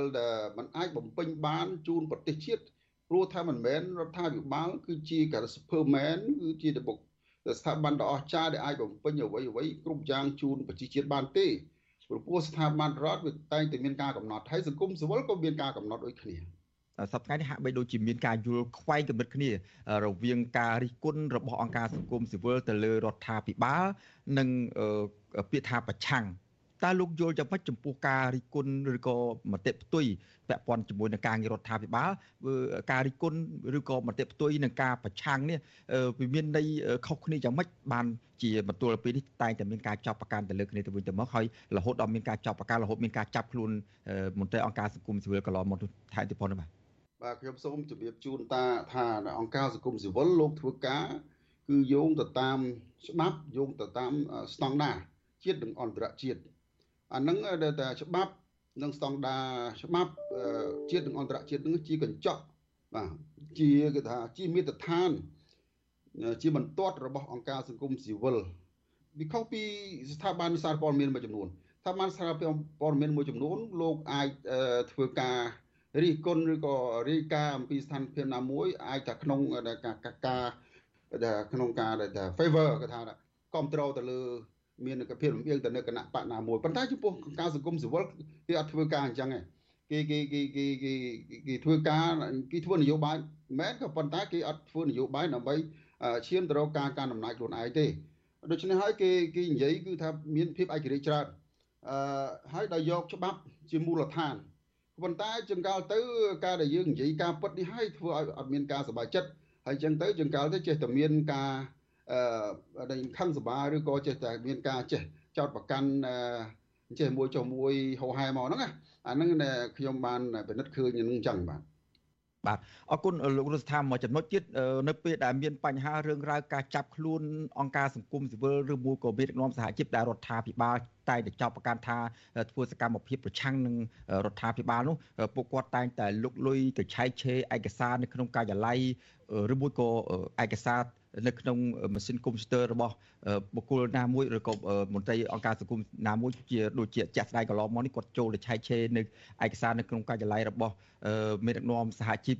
I: มันអាចបំពេញបានជូនប្រទេសជាតិព្រោះថាមិនមែនរដ្ឋាភិបាលគឺជាការ Superman គឺជាតបុកស្ថាប័នដ៏អស្ចារ្យដែលអាចបំពេញអ្វីអ្វីគ្រប់យ៉ាងជូនប្រជាជាតិបានទេ ព្រោះពោះស្ថាប័នរដ្ឋវាតែងតែមានការកំណត់ហើយសង្គមស៊ីវិលក៏មានការកំណត់ដូចគ្នា
H: សប្តាហ៍នេះហាក់បីដូចជាមានការយល់ខ្វែងគំនិតគ្នា រវាងការរិះគន់របស់អង្គការសង្គមស៊ីវិលទៅលើរដ្ឋាភិបាលនិងពាក្យថាប្រឆាំង តើលោកយល់យ៉ាងម៉េចចំពោះការរិះគន់ឬក៏មតិផ្ទុយពាក់ព័ន្ធជាមួយនឹងការងាររដ្ឋាភិបាលការរិះគន់ឬក៏មតិផ្ទុយនឹងការប្រឆាំងនេះវាមានន័យខុសគ្នាយ៉ាងម៉េចបានជាបន្ទួលពីនេះតែងតែមានការចាប់ប្រកាន់ទៅលើគ្នាទៅវិញទៅមកហើយរហូតដល់មានការចាប់ប្រកាន់រហូតមានការចាប់ខ្លួនមន្ត្រីអង្គការសង្គមស៊ីវិលកន្លងមកថែមទៀតផងបាទ
I: បាទខ្ញុំសូមជម្រាបជូនតាថាអង្គការសង្គមស៊ីវិលលោកធ្វើការគឺយោងទៅតាមច្បាប់យោងទៅតាមស្តង់ដារជាតិនិងអន្តរជាតិ អាហ្នឹងដែលតែច្បាប់និងស្តង់ដារច្បាប់ជាតិនិងអន្តរជាតិនឹងជាកញ្ចក់បាទជាគេថាជាមាត្រដ្ឋាន ជាបន្ទាត់របស់អង្គការសង្គមស៊ីវិលវាខុសពីស្ថាប័នសារព័ត៌មានមួយចំនួនស្ថាប័នសារព័ត៌មានមួយចំនួនលោកអាចធ្វើការរិះគន់ឬក៏រាយការណ៍អំពីស្ថានភាពណាមួយអាចថាក្នុងការការក្នុងការថា favor គេថាគ្រប់ត្រូលទៅលើ មានភាពរំៀងទៅនៅគណៈបកណាមួយប៉ុន្តែចំពោះការសង្គមស៊ីវិលគេអត់ធ្វើការអញ្ចឹងទេគេគេគេគេគេគេធ្វើការគេធ្វើនយោបាយមែនក៏ប៉ុន្តែគេអត់ធ្វើនយោបាយដើម្បីឈានទៅរកការកាន់អំណាចខ្លួនឯងទេដូច្នេះហើយគេគេនិយាយគឺថាមានភាពឯករាជ្យច្រើនអឺហើយដល់យកច្បាប់ជាមូលដ្ឋានប៉ុន្តែចង្កលទៅការដែលយើងនិយាយការពិតនេះហើយធ្វើឲ្យអត់មានការសប្បាយចិត្តហើយចឹងទៅចង្កលទៅចេះតែមានការអឺ ដែលខឹងសម្បាឬក៏ចេះតែមានការចេះចោតប្រកាន់ចេះមួយចុះមួយហោហែមកហ្នឹងណាអាហ្នឹងដែលខ្ញុំបានពិនិត្យឃើញនឹងចឹងបាទ
H: បាទអរគុណលោករដ្ឋាភិបាលមួយចំណុចទៀតនៅពេលដែលមានបញ្ហារឿងរ៉ាវការចាប់ខ្លួនអង្គការសង្គមស៊ីវិលឬមួយក៏មានដឹកនាំសហជីពដែលរដ្ឋាភិបាលតែតែចោទប្រកាន់ថាធ្វើសកម្មភាពប្រឆាំងនឹងរដ្ឋាភិបាលនោះពួកគាត់តែងតែលុកលុយទៅឆែកឆេរឯកសារនៅក្នុងការិយាល័យឬមួយក៏ឯកសារ នៅក្នុងម៉ាស៊ីនកុំព្យូទ័ររបស់បុគ្គលណាមួយឬក៏មន្ត្រីអង្គការសង្គមណាមួយជាដូចជាជាក់ស្ដែងកន្លងមកនេះគាត់ចូលទៅឆែកឆេរនៅឯកសារនៅក្នុងការិយាល័យរបស់មេដឹកនាំសហជីព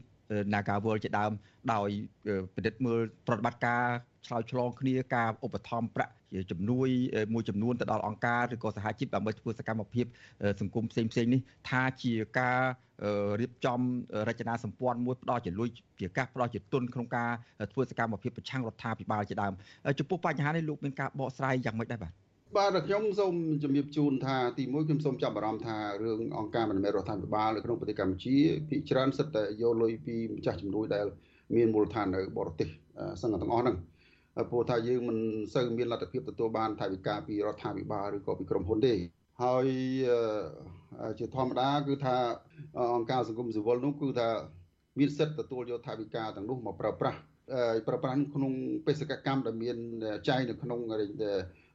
H: Nagawal ជាដើមដោយពិនិត្យមើលប្រតិបត្តិការឆ្លើយឆ្លងគ្នាការឧបត្ថម្ភប្រាក់ជាជំនួយមួយចំនួនទៅដល់អង្គការឬក៏សហជីពដើម្បីធ្វើសកម្មភាពសង្គមផ្សេងផ្សេងនេះថាជាការរៀបចំរចនាសម្ព័ន្ធមួយផ្ដោតជាលុយជាកាសផ្ដោតជាទុនក្នុងការធ្វើសកម្មភាពប្រឆាំងរដ្ឋាភិបាលជាដើមចំពោះបញ្ហានេះលោកមានការបកស្រាយយ៉ាងម៉េចដែរបាទ
I: បាទខ្ញុំសូមជំរាបជូនថាទីមួយខ្ញុំសូមចាប់អារម្មណ៍ថារឿងអង្គការមិនមែនរដ្ឋាភិបាលនៅក្នុងប្រទេសកម្ពុជាភាគច្រើនសិតតែយកលុយពីម្ចាស់ជំនួយដែលមានមូលដ្ឋាននៅបរទេសសឹងទាំងអស់ហ្នឹងព្រោះថាយើងមិនសូវមានលទ្ធភាពទទួលបានថវិកាពីរដ្ឋាភិបាលឬក៏ពីក្រុមហ៊ុនទេហើយជាធម្មតាគឺថាអង្គការសង្គមស៊ីវិលនោះគឺថាមានសិទ្ធិទទួលយកថវិកាទាំងនោះមកប្រើប្រាស់ប្រើប្រាស់ក្នុងបេសកកម្មដែលមានចែងនៅក្នុង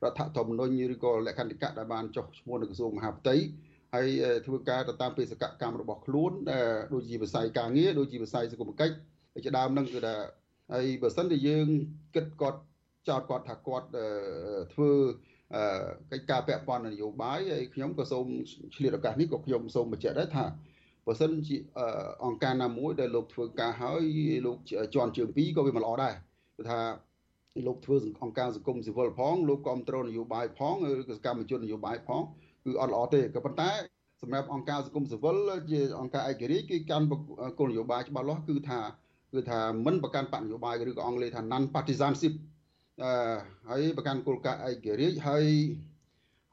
I: រដ្ឋធម្មនុញ្ញឬក៏លក្ខន្តិកៈដែលបានចុះឈ្មោះនៅក្រសួងមហាផ្ទៃហើយធ្វើការទៅតាមបេសកកម្មរបស់ខ្លួនដូចជាវិស័យការងារដូចជាវិស័យសង្គមគិច្ចជាដើមនឹងគឺថាហើយបើសិនជាយើងគិតគាត់ចោទគាត់ថាគាត់ធ្វើកិច្ចការពាក់ព័ន្ធនយោបាយហើយខ្ញុំក៏សូមឆ្លៀតឱកាសនេះក៏ខ្ញុំសូមបញ្ជាក់ដែរថាបើសិនជាអង្គការណាមួយដែលលោកធ្វើការហើយលោកជន់ជើងពីរក៏វាមិនល្អដែរគឺថា លោកធ្វើអង្គការសង្គមស៊ីវិលផងលោកគ្រប់គ្រងនយោបាយផងឬសកម្មជននយោបាយផងគឺអត់ល្អទេក៏ប៉ុន្តែសម្រាប់អង្គការសង្គមស៊ីវិលជាអង្គការឯករាជ្យគឺកាន់គោលនយោបាយច្បាស់លាស់គឺថាគឺថាមិនប្រកាន់បកនយោបាយឬក៏អង់គ្លេសថា non partisanship អឺហើយប្រកាន់គោលការណ៍ឯករាជ្យហើយ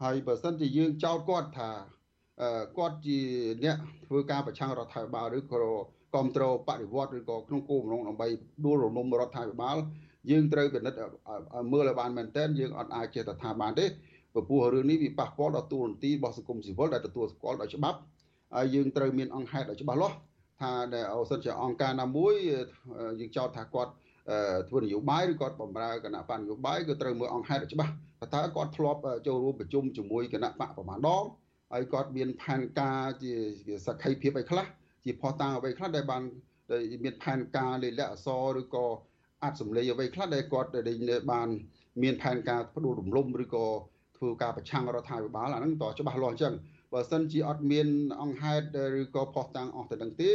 I: ហើយបើសិនជាយើងចោទគាត់ថាគាត់ជាអ្នកធ្វើការប្រឆាំងរដ្ឋាភិបាលឬក៏គ្រប់គ្រងបដិវត្តឬក៏ក្នុងគោលបំណងដើម្បីដួលរំលំរដ្ឋាភិបាល យើងត្រូវពិនិត្យមើលឲ្យបានមែនទែនយើងអត់អាចចេះតែថាបានទេព្រោះរឿងនេះវាប៉ះពាល់ដល់ទូរនទីរបស់សង្គមស៊ីវិលដែលទទួលស្គាល់ដោយច្បាប់ហើយយើងត្រូវមានអង្គហេតុឲ្យច្បាស់លាស់ថាដែលអូសិនជាអង្គការណាមួយយើងចោទថាគាត់ធ្វើនយោបាយឬគាត់បំរើគណៈបកនយោបាយគឺត្រូវមើលអង្គហេតុឲ្យច្បាស់ថាតើគាត់ធ្លាប់ចូលរួមប្រជុំជាមួយគណៈបកប្រមាណដងហើយគាត់មានផែនការជាសក្ខីភាពអីខ្លះជាផុសតាងអ្វីខ្លះដែលបានមានផែនការលេខលក្ខអសរឬក៏ អាចសម្លេងអ្វីខ្លះដែលគាត់ដែលបានមានផែនការផ្ដួលរំលំឬក៏ធ្វើការប្រឆាំងរដ្ឋាភិបាលអាហ្នឹងតច្បាស់លាស់អញ្ចឹងបើសិនជាអត់មានអង្គហេតុឬក៏ផុសតាំងអស់ទៅនឹងទេ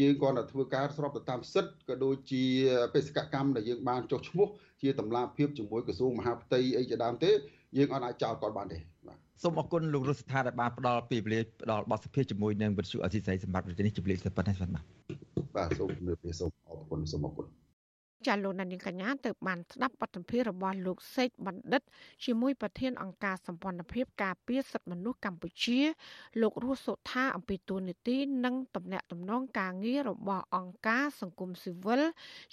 I: យើងគ្រាន់តែធ្វើការស្របទៅតាមសិទ្ធិក៏ដូចជាបេសកកម្មដែលយើងបានចុះឈ្មោះជាតម្លាភាពជាមួយក្រសួងមហាផ្ទៃអីជាដើមទេយើងអត់អាចចោទគាត់បានទេបាទ
H: សូមអរគុណលោករដ្ឋស្ថានដែលបានផ្ដល់ពេលវេលាផ្ដល់បទសភាជាមួយនឹងវិទ្យុអសីស្រីសម្រាប់ប្រទេសនេះជម្រាបទៅប៉ុណ្ណេះបាទ
I: បាទសូមជម្រាបលាសូមអរគុណសូមអរគុណ
A: ចាលោកនាងកញ្ញាទៅបានស្ដាប់បទសម្ភាសរបស់លោកសេកបណ្ឌិត ជាមួយប្រធានអង្គការសម្ព័ន្ធភាពការពារសិទ្ធិមនុស្សកម្ពុជា លោករស់សុថាអំពីទូនីតិនិងតំណែងតំណងការងាររបស់អង្គការសង្គមស៊ីវិល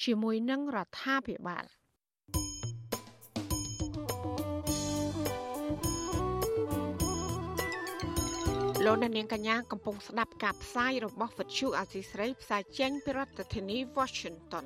A: ជាមួយនឹងរដ្ឋាភិបាលលោកអ្នកនាងកញ្ញាកំពុងស្ដាប់ការផ្សាយរបស់វិទ្យុអាស៊ីស្រីផ្សាយចេញពីរដ្ឋធានី Washington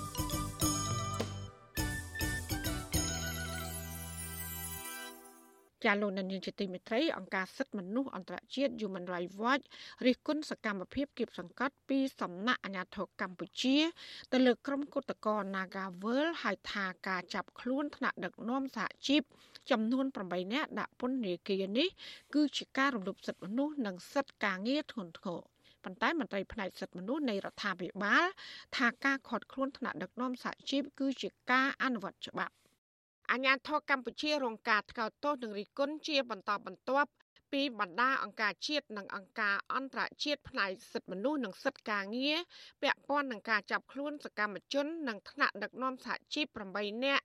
A: ចាលោកនាយកជាទីមេត្រីអង្គការសិទ្ធិមនុស្សអន្តរជាតិ Human Rights Watch រិះគន់សកម្មភាពគៀបសង្កត់ពីសំណាក់អាជ្ញាធរកម្ពុជាទៅលើក្រុមគឧតកោ Nagawal ហៅថាការចាប់ខ្លួនថ្នាក់ដឹកនាំសហជីពចំនួន8នាក់ដាក់ពន្ធនាគារនេះគឺជាការរំលោភសិទ្ធិមនុស្សនិងសិទ្ធិការងារធ្ងន់ធ្ងរប៉ុន្តែមន្ត្រីផ្នែកសិទ្ធិមនុស្សនៃរដ្ឋាភិបាលថាការខាត់ខ្លួនថ្នាក់ដឹកនាំសហជីពគឺជាការអនុវត្តច្បាប់ អាញាធរកម្ពុជារងការថ្កោលទោសនិងរិះគន់ជាបន្តបន្ទាប់ពីបណ្ដាអង្គការជាតិនិងអង្គការអន្តរជាតិផ្នែកសិទ្ធិមនុស្សនិងសិទ្ធិការងារពាក់ព័ន្ធនឹងការចាប់ខ្លួនសកម្មជននិងថ្នាក់ដឹកនាំសហជីព8នាក់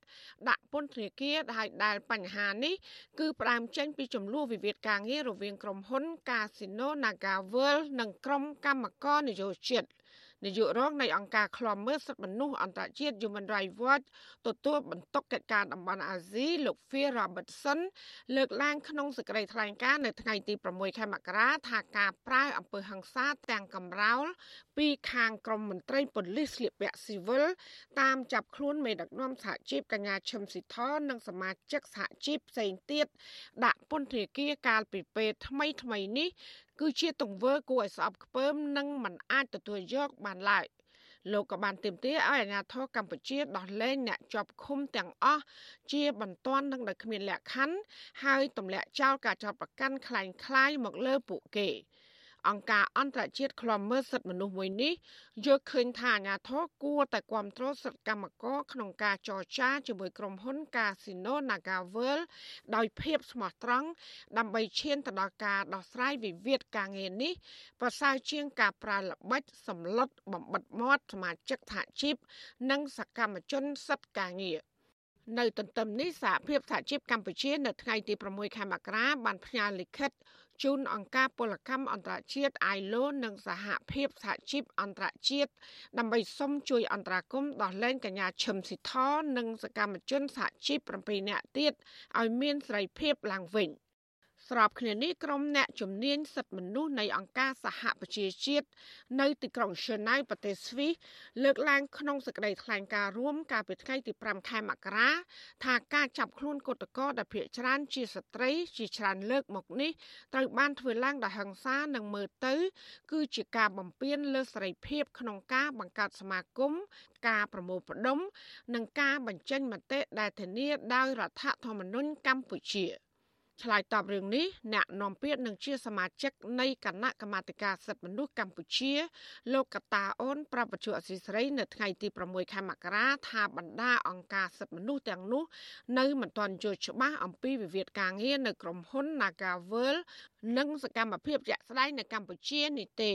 A: ដាក់ពន្ធនាគារដែលដែលបញ្ហានេះគឺផ្ដើមចេញពីចំនួនវិវាទការងាររវាងក្រុមហ៊ុន Casino NagaWorld និងក្រុមកម្មករនយោជិត នាយករងនៃអង្គការឃ្លាំមើលសិទ្ធិមនុស្សអន្តរជាតិ Human Rights Watch ទទួលបន្ទុកកិច្ចការតំបន់អាស៊ីលោក Phil Robertson លើកឡើងក្នុងសេចក្តីថ្លែងការណ៍នៅថ្ងៃទី6ខែមករាថាការប្រើអំពើហិង្សាទាំងកំរោលពីខាងក្រមមន្ត្រីប៉ូលីសស្លៀកពាក់ស៊ីវិលតាមចាប់ខ្លួនមេដឹកនាំសហជីពកញ្ញាឈឹមស៊ីធនិងសមាជិកសហជីពផ្សេងទៀតដាក់ពន្ធនាគារកាលពីពេលថ្មីថ្មីនេះ គឺជាទង្វើគួរឲ្យស្អប់ខ្ពើមនិងមិនអាចទទួលយកបានឡើយលោកក៏បានទាមទារឲ្យអាជ្ញាធរកម្ពុជាដោះលែងអ្នកជាប់ឃុំទាំងអស់ជាបន្ទាន់និងដោយគ្មានលក្ខខណ្ឌហើយទម្លាក់ចោលការចោទប្រកាន់คล้ายៗមកលើពួកគេ។ អង្គការអន្តរជាតិឃ្លាំមើលសិទ្ធិមនុស្សមួយនេះយល់ឃើញថាអាញាធរគួរតែគ្រប់គ្រងសិទ្ធិកម្មករក្នុងការចរចាជាមួយក្រុមហ៊ុន Casino NagaWorld ដោយភាពស្មោះត្រង់ដើម្បីឈានទៅដល់ការដោះស្រាយវិវាទការងារនេះប្រសើរជាងការប្រើល្បិចសម្លុតបំបិតមាត់សមាជិកសហជីពនិងសកម្មជនសិទ្ធិការងារនៅទន្ទឹមនេះសហភាពសហជីពកម្ពុជា នៅថ្ងៃទី6ខែមករាបានផ្ញើលិខិត ជូនអង្គការពលកម្មអន្តរជាតិ ILO និងសហភាពសហជីពអន្តរជាតិដើម្បីសុំជួយអន្តរាគមន៍ដោះលែងកញ្ញាឈឹមស៊ីធនិងសកម្មជនសហជីព7នាក់ទៀតឲ្យមានសេរីភាពឡើងវិញ។ ស្របគ្នានេះក្រុមអ្នកជំនាញសិទ្ធិមនុស្សនៃអង្គការសហប្រជាជាតិនៅទីក្រុងឈឺណៅប្រទេសស្វីសលើកឡើងក្នុងសេចក្តីថ្លែងការណ៍រួមកាលពីថ្ងៃទី5ខែមករាថាការចាប់ខ្លួនគឧតកោដែលភ័យច្រើនជាស្ត្រីជាច្រើនលើកមកនេះត្រូវបានធ្វើឡើងដោយហិង្សានិងមើលទៅ គឺជាការបំពានលើសេរីភាពក្នុងការបង្កើតសមាគមការប្រមូលផ្ដុំ និងការបញ្ចេញមតិដែលធានាដោយរដ្ឋធម្មនុញ្ញកម្ពុជា។ ឆ្លើយតបរឿងនេះអ្នកនាំពាក្យនឹងជាសមាជិកនៃគណៈកម្មាធិការសិទ្ធិមនុស្សកម្ពុជា លោកកតាអូនប្រាប់បច្ចុប្បន្នអសីស្រី នៅថ្ងៃទី6ខែមករាថាបណ្ដាអង្គការសិទ្ធិមនុស្សទាំងនោះ នៅមិនទាន់យល់ច្បាស់អំពីវិវាទការងារនៅក្រុមហ៊ុន Nagavel និងសកម្មភាពជាក់ស្ដែងនៅកម្ពុជានេះទេ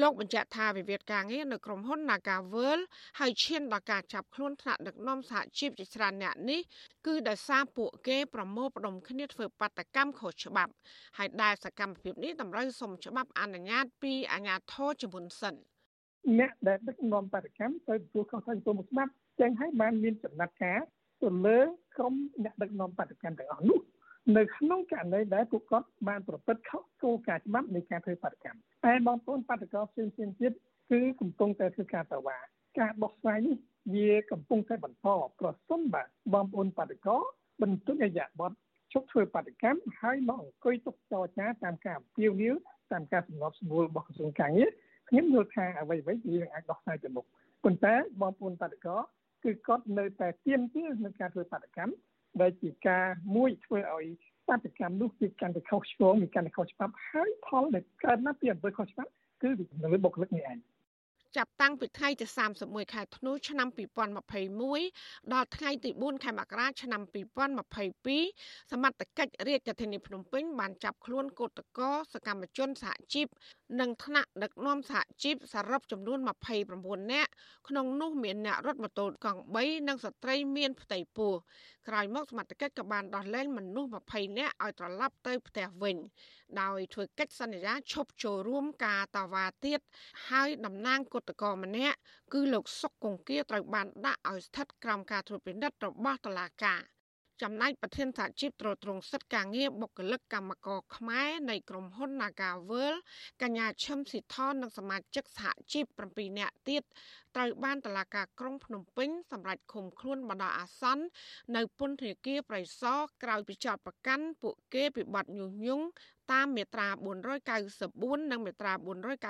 A: លោកបញ្ជាក់ថាវិវាទការងារនៅក្រុមហ៊ុន Nagavel ហើយឈានដល់ការចាប់ខ្លួនថ្នាក់ដឹកនាំសហជីពជាច្រើនអ្នកនេះគឺដោយសារពួកគេប្រមូលផ្ដុំគ្នាធ្វើបាតកម្មខុសច្បាប់ហើយដែលសកម្មភាពនេះតម្រូវសុំច្បាប់អនុញ្ញាតពីអាជ្ញាធរជំនុនសិន
J: អ្នកដែលដឹកនាំបាតកម្មទៅទទួលខុសត្រូវទៅមុខច្បាប់ចឹងហើយបានមានចំណាត់ការទៅលើក្រុមអ្នកដឹកនាំបាតកម្មទាំងអស់នោះ នៅក្នុងករណីដែលពួកគាត់បានប្រព្រឹត្តខុសគោលការណ៍ច្បាប់នៃការធ្វើបាតកម្មតែបងប្អូនបាតកោផ្សេងៗទៀតគឺកំពុងតែធ្វើការតវ៉ាការដោះស្រាយនេះវាកំពុងតែបន្តប្រសិនបាទបងប្អូនបាតកោបន្ទុកអយៈបត់ជប់ធ្វើបាតកម្មហើយមកអង្គុយទុកចរចាតាមការអំពាវនាវតាមការសម្របសម្រួលរបស់ក្រសួងកាងារខ្ញុំយល់ថាអ្វីៗវានឹងអាចដោះស្រាយទៅមុខប៉ុន្តែបងប្អូនបាតកោគឺគាត់នៅតែទៀមទានឹងការធ្វើបាតកម្ម ដែលជាការមួយធ្វើឲ្យបាតកម្មនោះវាកាន់តែខុសឆ្គងវាកាន់តែខុសច្បាប់ហើយផលដែលកើតមកពីអំពើខុសច្បាប់គឺនៅលើបុគ្គលិកនេះឯង
A: ចាប់តាំងពីថ្ងៃទី31ខែធ្នូឆ្នាំ2021ដល់ថ្ងៃទី4ខែមករាឆ្នាំ2022សមត្ថកិច្ចរាជធានីភ្នំពេញបានចាប់ខ្លួនកោតក្រសកម្មជនសហជីពនិងថ្នាក់ដឹកនាំសហជីពសរុបចំនួន29នាក់ក្នុងនោះមានអ្នករត់ម៉ូតូកង់3និងស្ត្រីមានផ្ទៃពោះក្រោយមកសមត្ថកិច្ចក៏បានដោះលែងមនុស្ស20នាក់ឲ្យត្រឡប់ទៅផ្ទះវិញ ដោយធ្វើកិច្ចសន្យាឈប់ចូលរួមការតវ៉ាទៀតហើយតំណាងគឧតកោម្នាក់គឺលោកសុកកុងគាត្រូវបានដាក់ឲ្យស្ថិតក្រោមការត្រួតពិនិត្យរបស់តុលាការចំណែកប្រធានសហជីពត្រួតត្រងសិទ្ធិការងារបុគ្គលិកកម្មករខ្មែរនៃក្រុមហ៊ុន Nagavel កញ្ញាឈឹមស៊ីថននិងសមាជិកសហជីព7នាក់ទៀតត្រូវបានតុលាការក្រុងភ្នំពេញសម្រេចឃុំខ្លួនបណ្ដោះអាសន្ននៅពន្ធនាគារប្រៃសណក្រោយពីចោទប្រកាន់ពួកគេពីបទញុះញង់ តាមមាត្រា494និងមាត្រា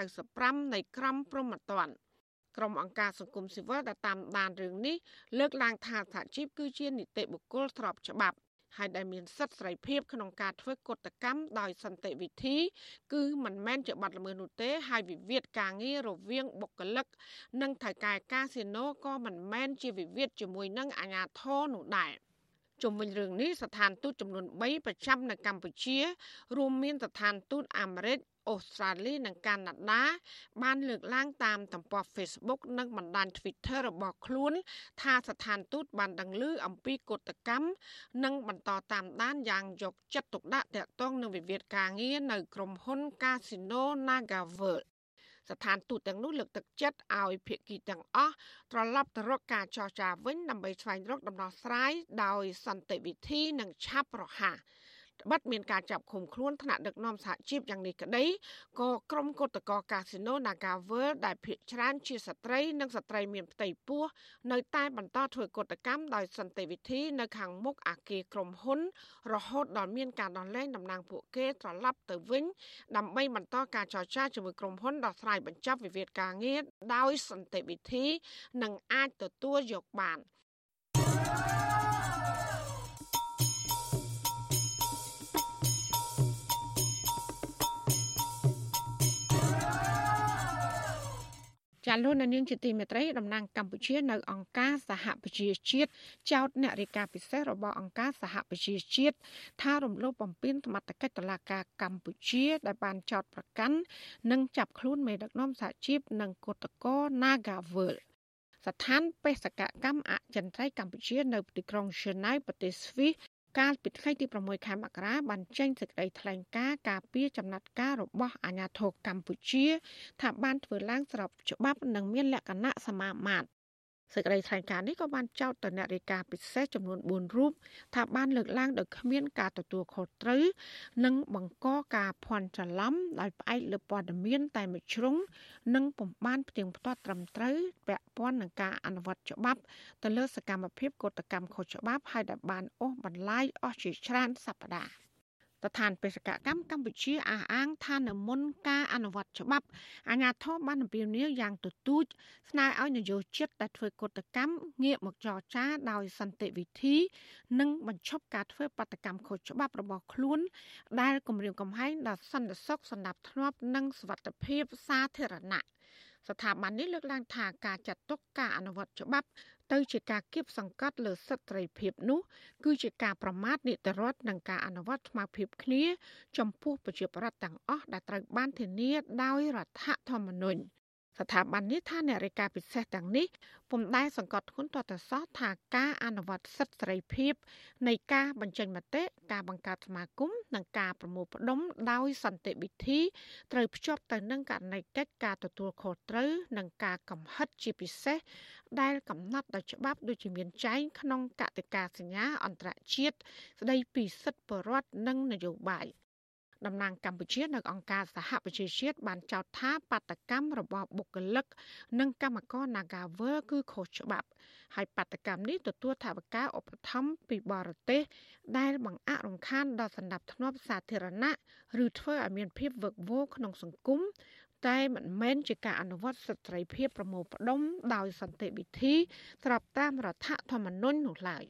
A: 495នៃក្រមព្រហ្មទណ្ឌក្រុមអង្គការសង្គមស៊ីវិលដែលតាមដានរឿងនេះលើកឡើងថាសហជីពគឺជានីតិបុគ្គលស្របច្បាប់ហើយដែលមានសិទ្ធិសេរីភាពក្នុងការធ្វើកតកម្មដោយសន្តិវិធី គឺមិនមែនជាបទល្មើសនោះទេ ហើយវិវាទការងាររវាងបុគ្គលិក និងថៅកែកាស៊ីណូក៏មិនមែនជាវិវាទជាមួយនឹងអាជ្ញាធរនោះដែរ ជុំវិញរឿងនេះស្ថានទូតចំនួន3ប្រចាំនៅកម្ពុជា រួមមានស្ថានទូតអាមេរិកអូស្ត្រាលីនិងកាណាដាបានលើកឡើងតាមទំព័រ Facebook និងបណ្ដាញ Twitter របស់ខ្លួន ថាស្ថានទូតបានដឹងឮអំពីកុតកម្មនិងបន្តតាមដានយ៉ាងយកចិត្តទុកដាក់ទាក់ទងនឹងវិវាទការងារនៅក្រុមហ៊ុន Casino NagaWorld ស្ថានទូតទាំងនោះលើកទឹកចិត្តឲ្យភាគីទាំងអស់ត្រឡប់ទៅរកការចរចាវិញដើម្បីស្វែងរកដំណោះស្រាយដោយសន្តិវិធីនិងឆាប់រហ័ស បិទមានការចាប់ឃុំខ្លួនថ្នាក់ដឹកនាំសហជីពយ៉ាងនេះក្តីក៏ក្រុមកុតកោកាស៊ីណូ Naga World ដែលភាគច្រើនជាស្ត្រីនិងស្ត្រីមានផ្ទៃពោះនៅតែបន្តធ្វើកុតកម្មដោយសន្តិវិធីនៅខាងមុខអាគារក្រុមហ៊ុន រហូតដល់មានការដោះលែងតំណាងពួកគេត្រឡប់ទៅវិញដើម្បីបន្តការចរចាជាមួយក្រុមហ៊ុនដោះស្រាយបញ្ចប់វិវាទការងារដោយសន្តិវិធី និងអាចទទួលយកបាន thank you ចាលោកនាងជាទីមេត្រីតំណាងកម្ពុជានៅអង្គការសហប្រជាជាតិចោតអ្នករាយការណ៍ពិសេសរបស់អង្គការសហប្រជាជាតិថារំលោភបំពានសមត្ថកិច្ចតុលាការកម្ពុជាដែលបានចោតប្រកាន់និងចាប់ខ្លួនមេដឹកនាំសហជីពនិងគឧតកោ Nagavel ស្ថានបេសកកម្មអចិន្ត្រៃយ៍កម្ពុជានៅទីក្រុងឈឺណៅប្រទេសស្វីស កាលពីថ្ងៃទី6ខែមករាបានចេញសេចក្តីថ្លែងការណ៍ការពីចំណាត់ការរបស់អាជ្ញាធរកម្ពុជា ថាបានធ្វើឡើងស្របច្បាប់និងមានលក្ខណៈសមាមាត្រ សេចក្តីថ្លែងការណ៍នេះក៏បានចោទទៅអ្នករាយការណ៍ពិសេសចំនួន4រូបថាបានលើកឡើងដោយគ្មានការទទួលខុសត្រូវនិងបង្កការភ័ន្តច្រឡំដោយផ្អែកលើព័ត៌មានតែមួយជ្រុងនិងពុំបានផ្ទៀងផ្ទាត់ត្រឹមត្រូវពាក់ព័ន្ធនឹងការអនុវត្តច្បាប់ទៅលើសកម្មភាពកតកម្មខុសច្បាប់ហើយដែលបានអូសបន្លាយអស់ជាច្រើនសប្តាហ៍ ស្ថានបេសកកម្មកម្ពុជាអះអាងថានៅមុនការអនុវត្តច្បាប់អាជ្ញាធរបានអំពាវនាវយ៉ាងទទូចស្នើឲ្យនយោជិតដែលធ្វើកតកម្មងាកមកចរចាដោយសន្តិវិធី និងបញ្ឈប់ការធ្វើបាតកម្មខុសច្បាប់របស់ខ្លួន ដែលគំរាមកំហែងដល់សន្តិសុខសណ្ដាប់ធ្នាប់និងសុវត្ថិភាពសាធារណៈស្ថាប័ននេះលើកឡើងថាការចាត់ទុកការអនុវត្តច្បាប់ ទៅជាការគៀបសង្កត់លើសិទ្ធិសេរីភាពនោះ គឺជាការប្រមាថនីតិរដ្ឋនិងការអនុវត្តស្មារតីគ្នា ចំពោះប្រជាប្រដ្ឋទាំងអស់ដែលត្រូវបានធានាដោយរដ្ឋធម្មនុញ្ញ ស្ថាប័ននេះថាអ្នករាយការណ៍ពិសេសទាំងនេះពុំដែលសង្កត់ធ្ងន់ទាល់តែសោះថាការអនុវត្តសិទ្ធិសេរីភាពនៃការបញ្ចេញមតិការបង្កើតសមាគមនិងការប្រមូលផ្ដុំដោយសន្តិវិធីត្រូវភ្ជាប់ទៅនឹងករណីកិច្ចការទទួលខុសត្រូវនិងការកំហិតជាពិសេសដែលកំណត់ដោយច្បាប់ដូចជាមានចែងក្នុងកតិកាសញ្ញាអន្តរជាតិស្តីពីសិទ្ធិបរដ្ឋនិងនយោបាយ តំណាងកម្ពុជានៅអង្គការសហប្រជាជាតិបានចោទថាបាតកម្មរបស់បុគ្គលិក និងកម្មករ Nagawer គឺខុសច្បាប់ ហើយបាតកម្មនេះទទួលថវិកាឧបត្ថម្ភពីបរទេស ដែលបង្អាក់រំខានដល់សន្តិភាពសាធារណៈឬធ្វើឲ្យមានភាពវឹកវរក្នុងសង្គមតែមិនមែនជាការអនុវត្តសិទ្ធិសេរីភាពប្រមូលផ្ដុំដោយសន្តិវិធីស្របតាមរដ្ឋធម្មនុញ្ញនោះឡើយ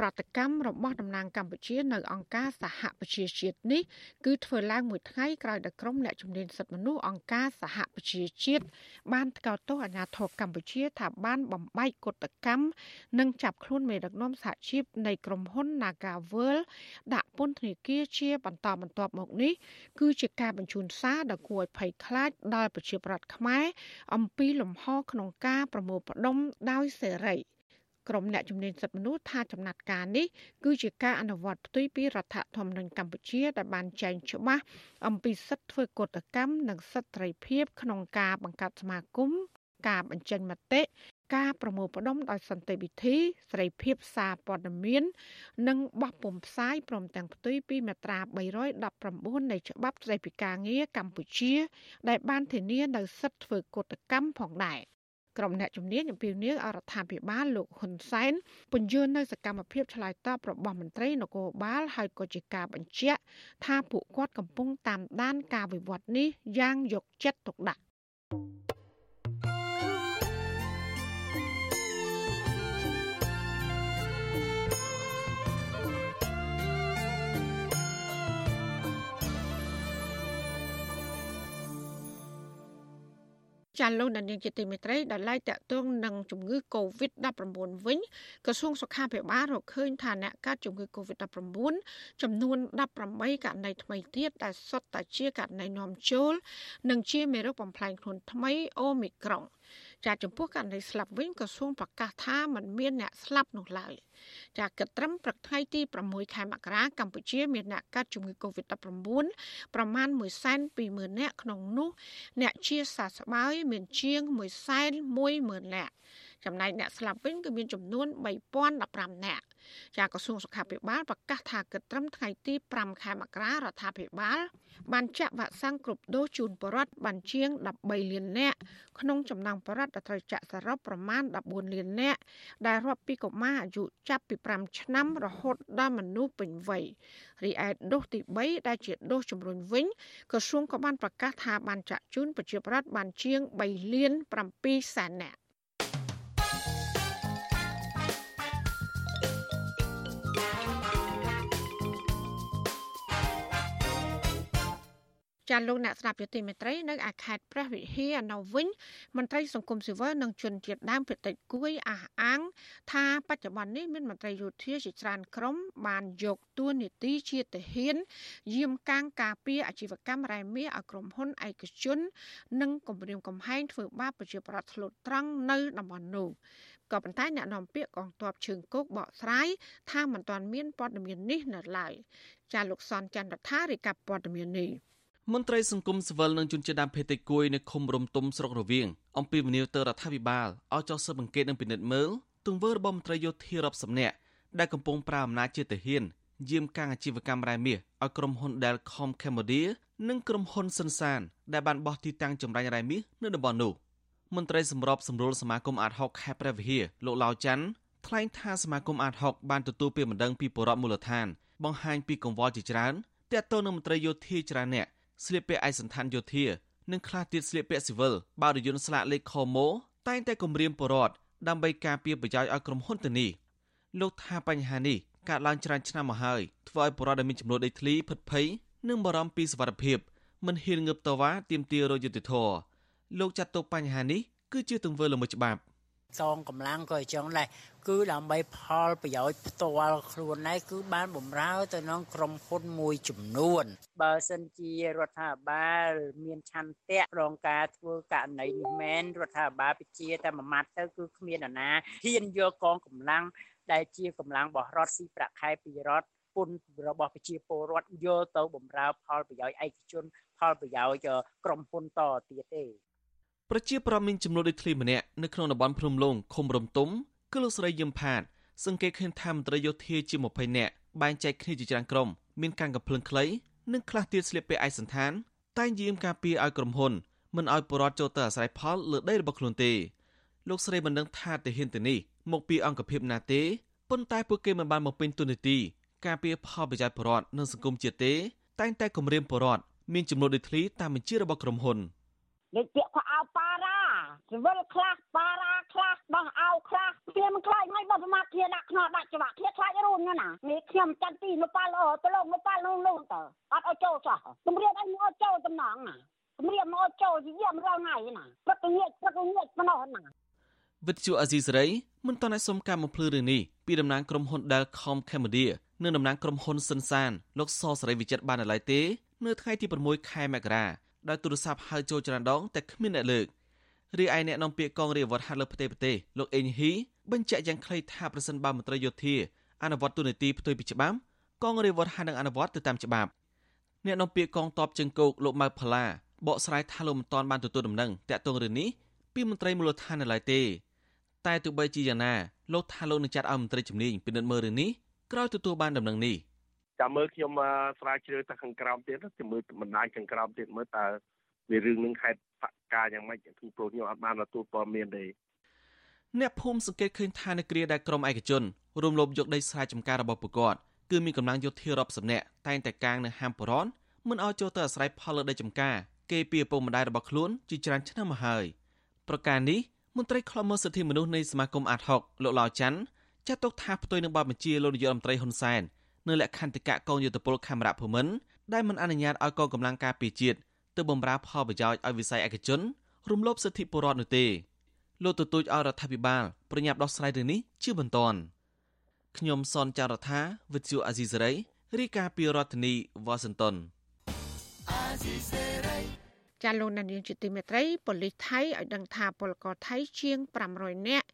A: ប្រតិកម្មរបស់តំណាងកម្ពុជានៅអង្គការសហប្រជាជាតិនេះគឺធ្វើឡើងមួយថ្ងៃក្រោយដែលក្រុមអ្នកជំនាញសិទ្ធិមនុស្សអង្គការសហប្រជាជាតិបានថ្កោលទោសអាញាធរកម្ពុជាថាបានបំបែកកុតកម្មនិងចាប់ខ្លួនមេដឹកនាំសហជីពនៃក្រុមហ៊ុន Nagavel ដាក់ពន្ធនាគារជាបន្តបន្ទាប់មកនេះគឺជាការបញ្ជូនសារដ៏គួរឲ្យភ័យខ្លាចដល់ប្រជាប្រដ្ឋខ្មែរអំពីលំហក្នុងការប្រមូលផ្ដុំដោយសេរី ក្រុមអ្នកជំនាញសិទ្ធិមនុស្សថាចំណាត់ការនេះគឺជាការអនុវត្តផ្ទុយពីរដ្ឋធម្មនុញ្ញកម្ពុជាដែលបានចែងច្បាស់អំពីសិទ្ធិធ្វើកតកម្មនិងសិទ្ធិសេរីភាពក្នុងការបង្កើតសមាគមការបញ្ចេញមតិការប្រមូលផ្ដុំដោយសន្តិវិធីសេរីភាពសារព័ត៌មាន និងបោះពុម្ពផ្សាយព្រមទាំងផ្ទុយពីមាត្រា319នៃច្បាប់ស្តីពីការងារកម្ពុជា ដែលបានធានានៅសិទ្ធិធ្វើកតកម្មផងដែរ ក្រុមអ្នកជំនាញអំពីនាងអរដ្ឋាភិបាលលោកហ៊ុនសែនពន្យល់នៅសកម្មភាពឆ្លើយតបរបស់មន្ត្រីនគរបាលហើយក៏ជាការបញ្ជាក់ថាពួកគាត់កំពុងតាមដានការវិវត្តនេះយ៉ាងយកចិត្តទុកដាក់ ចាលោកដានៀងជាទីមេត្រីដែលឡាយតាក់ទងនឹងជំងឺ Covid-19 វិញក្រសួងសុខាភិបាលរកឃើញថាអ្នកកើតជំងឺ Covid-19 ចំនួន18ករណីថ្មីទៀតដែលសុទ្ធតែជាករណីនាំចូល និងជាមេរោគបំផ្លែងខ្លួនថ្មីអូមីក្រុង ចាចំពោះករណីស្លាប់វិញក្រសួងប្រកាសថាมันមានអ្នកស្លាប់នោះឡើយចាគិតត្រឹមព្រឹកថ្ងៃទី6ខែមករាកម្ពុជាមានអ្នកកើតជំងឺ Covid-19 ប្រមាណ120,000នាក់ក្នុងនោះអ្នកជាសះស្បើយមានជាង110,000នាក់ចំណែកអ្នកស្លាប់វិញគឺមានចំនួន3015នាក់ ចាក្រសួងសុខាភិបាលប្រកាសថាគិតត្រឹមថ្ងៃទី5ខែមករារដ្ឋាភិបាល បានចាក់វ៉ាក់សាំងគ្រប់ដូសជូនប្រជាពលរដ្ឋបានជាង13លាននាក់ក្នុងចំណោមប្រជាពលរដ្ឋដែលត្រូវចាក់សរុបប្រមាណ14លាននាក់ដែលរាប់ពីកុមារអាយុចាប់ពី5ឆ្នាំរហូតដល់មនុស្សពេញវ័យរីឯដូសទី3ដែលជាដូសជំរុញវិញក្រសួងក៏បានប្រកាសថាបានចាក់ជូនប្រជាពលរដ្ឋបានជាង3លាន7សែននាក់ ចាលោកអ្នកស្ដាប់យុតិមេត្រីនៅឯខេត្តព្រះវិហារនៅវិញមន្ត្រីសង្គមស៊ីវិលនិងជនជាតិដើមភាគតិចគួយអះអាង ថាបច្ចុប្បន្ននេះមានមន្ត្រីយោធាជាច្រើនក្រុមបានយកតួនាទីជាទាហានយាមកាងការពារអាជីវកម្មរ៉ែមាសឲ្យក្រុមហ៊ុនឯកជន និងគម្រាមកំហែងធ្វើបាបប្រជាប្រដ្ឋធ្លុតត្រង់នៅតំបន់នោះក៏ប៉ុន្តែអ្នកនាំពាក្យកងទ័ពជើងគោកបកស្រាយថាមិនទាន់មានព័ត៌មាននេះនៅឡើយចាលោកសនចន្ទរដ្ឋារាយការណ៍ព័ត៌មាននេះ
K: មន្ត្រីសង្គមស៊ីវិលនិងជនជាតិដើមភាគតិចគួយនៅឃុំរំទុំស្រុករវៀងអំពីមនីទៅរដ្ឋាភិបាលឲ្យចោះស៊ើបអង្កេតនិងពិនិត្យមើលទង្វើរបស់មន្ត្រីយោធារាប់សំនាក់ដែលកំពុងប្រើអំណាចជាទាហានយាមកាងអាជីវកម្មរ៉ែមាសឲ្យក្រុមហ៊ុន Delcom Cambodia និងក្រុមហ៊ុនសិនសាន ដែលបានបោះទីតាំងចម្រាញ់រ៉ែមាសនៅតំបន់នោះមន្ត្រីសម្របសម្រួលសមាគមអាត60ខេត្តព្រះវិហារលោកឡាវច័ន្ទថ្លែងថាសមាគមអាត60បានទទួលពាក្យបណ្ដឹងពីបុរដ្ឋមូលដ្ឋានបង្ហាញពីកង្វល់ជាច្រើនទាក់ទងនឹងមន្ត្រីយោធាច្រើនអ្នក ស្លៀកពាក់ឯកសណ្ឋានយោធានិងខ្លះទៀតស្លៀកពាក់ស៊ីវិលបើរយន្តស្លាកលេខខម៉ូតែងតែគម្រាមបរដ្ឋដើម្បីការពារប្រយោជន៍ឲ្យក្រុមហ៊ុនទៅនេះលោកថាបញ្ហានេះកើតឡើងច្រើនឆ្នាំមកហើយធ្វើឲ្យបរដ្ឋដែលមានចំនួនដីធ្លីភិតភ័យនិងបារម្ភពីសុវត្ថិភាពមិនហ៊ានងើបតវ៉ាទាមទាររយុត្តិធម៌លោកចាត់ទុកបញ្ហានេះគឺជាទង្វើល្មើសច្បាប់
L: សងកម្លាំងក៏អញ្ចឹងដែរគឺដើម្បីផលប្រយោជន៍ផ្ទាល់ខ្លួនឯងគឺបានបំរើទៅនឹងក្រុមហ៊ុនមួយចំនួន បើសិនជារដ្ឋាភិបាលមានឆន្ទៈក្នុងការធ្វើករណីនេះមែនរដ្ឋាភិបាលពជាតែមួយម៉ាត់ទៅគឺគ្មានអាណាហ៊ានយកកងកម្លាំងដែលជាកម្លាំងរបស់រដ្ឋស៊ីប្រាក់ខែពីរដ្ឋពុនរបស់ប្រជាពលរដ្ឋយកទៅបំរើផលប្រយោជន៍ឯកជនផលប្រយោជន៍ក្រុមហ៊ុនតទៀតទេ
K: ប្រជាប្រដ្ឋមានចំនួនដូចធ្លីម្នាក់នៅក្នុងតំបន់ភ្នំលងឃុំរំទុំគឺលោកស្រីយឹមផាត សង្កេតឃើញថាមន្ត្រីយោធាជា20នាក់បែងចែកគ្នាជាច្រើនក្រុមមានការកំភ្លើងខ្លីនិងខ្លះទៀតស្លៀកពាក់ឯកសណ្ឋាន តែងយាមការពារឲ្យក្រុមហ៊ុនមិនឲ្យបរិវត្តចូលទៅអាស្រ័យផលលើដីរបស់ខ្លួនទេលោកស្រីមិនដឹងថាទាហានទៅនេះមកពីអង្គភាពណាទេប៉ុន្តែពួកគេមិនបានមកពេញទូនាទីការពារផលប្រយោជន៍បរិវត្តនិងសង្គមជាតិទេ តែងតែគម្រាមបរិវត្តមានចំនួនដូចធ្លីតាមបញ្ជារបស់ក្រុមហ៊ុន
M: លេខពាក្យខោអោប៉ារ៉ាស៊ី វិលខ្លះប៉ារ៉ាខ្លះបោះអោខ្លះវាមិនខ្លាចមិនបើប្រមាថគ្នាដាក់ខ្នោដាក់ច្បាក់គ្នាខ្លាចរូនណានេះខ្ញុំចាត់ទីនៅប៉ាល់អូទៅលោកនៅប៉ាល់នោះនោះទៅអត់ឲ្យចូលសោះគម្រាមអញមកចូលតំណងណាគម្រាមមកចូលជាយាមរងថ្ងៃណាព្រឹកងាកព្រឹកងាកប៉ុណ្ណោះណា
K: វិទ្យុអាស៊ីសេរីមិនតន់ឲ្យសុំការបំភ្លឺរឿងនេះពីតំណាងក្រុមហ៊ុន Delcom Cambodia និងតំណាងក្រុមហ៊ុនសិនសានលោកសសេរីវិចិត្របាននៅឡើយទេ នៅថ្ងៃទី6ខែមករាដោយទូរស័ព្ទហៅចូលច្រើនដងតែគ្មានអ្នកលើក រីឯអ្នកនាំពាក្យកងរាជអាវុធហត្ថលើប្រទេសប្រទេសលោកអេងហ៊ីបញ្ជាក់យ៉ាងខ្លីថាប្រសិនបើមន្ត្រីយោធាអនុវត្តទូនីតិផ្ទុយពីច្បាប់កងរាជអាវុធហត្ថនឹងអនុវត្តទៅតាមច្បាប់អ្នកនាំពាក្យកងទ័ពជើងគោកលោកម៉ៅផល្លាបកស្រាយថាលោកមិនទាន់បានទទួលដំណឹងតាក់ទងរឿងនេះពីមន្ត្រីមូលដ្ឋាននៅឡើយទេតែទោះបីជាយ៉ាងណាលោកថាលោកនឹងចាត់ឲ្យមន្ត្រីជំនាញពិនិត្យមើលរឿងនេះក្រោយទទួលបានដំណឹងនេះ
N: ចាំមើលខ្ញុំស្រាវជ្រាវទៅខាងក្រោមទៀតទៅមើលបណ្ដាញខាងក្រោមទៀតមើលតើ វារឿងនឹងខេត្តបកការយ៉ាងម៉េចគឺព្រោះខ្ញុំអត់បានទទួលព័ត៌មានទេ
K: អ្នកភូមិសង្កេតឃើញថានៅគ្រាដែលក្រុមឯកជនរួមលបយកដីស្រែចម្ការរបស់ប្រកបគឺមានកម្លាំងយោធារាប់សិបនាក់តែងតែកាងនៅហាមបរនមិនឲ្យចូលទៅអាស្រ័យផលលើដីចម្ការគេពីឪពុកម្ដាយរបស់ខ្លួនជាច្រើនឆ្នាំមកហើយប្រការនេះមន្ត្រីខ្លំមើលសិទ្ធិមនុស្សនៃសមាគមអាត់ហុកលោកឡាវច័ន្ទចាត់ទុកថាផ្ទុយនឹងបទបញ្ជាលោកនាយករដ្ឋមន្ត្រីហ៊ុនសែននៅលក្ខន្តិកៈកងយុទ្ធពលខេមរៈភូមិន្ទដែលមិនអនុញ្ញាតឲ្យកងកម្លាំងការពារជាតិ ទៅបម្រើផលប្រយោជន៍ឲ្យវិស័យឯកជនរំលោភសិទ្ធិពលរដ្ឋនោះទេលោកទទូចឲ្យរដ្ឋាភិបាលប្រញាប់ដោះស្រាយរឿងនេះជាបន្ទាន់ខ្ញុំសនចាររថាវិទ្យុអាស៊ីសេរីរាយការណ៍ពីរដ្ឋធានីវ៉ាស៊ីនតោនអាស៊ីសេ
A: រី ចាលោកនាយកជាទីមេត្រីប៉ូលីសថៃឲ្យដឹងថាពលករថៃជាង500នាក់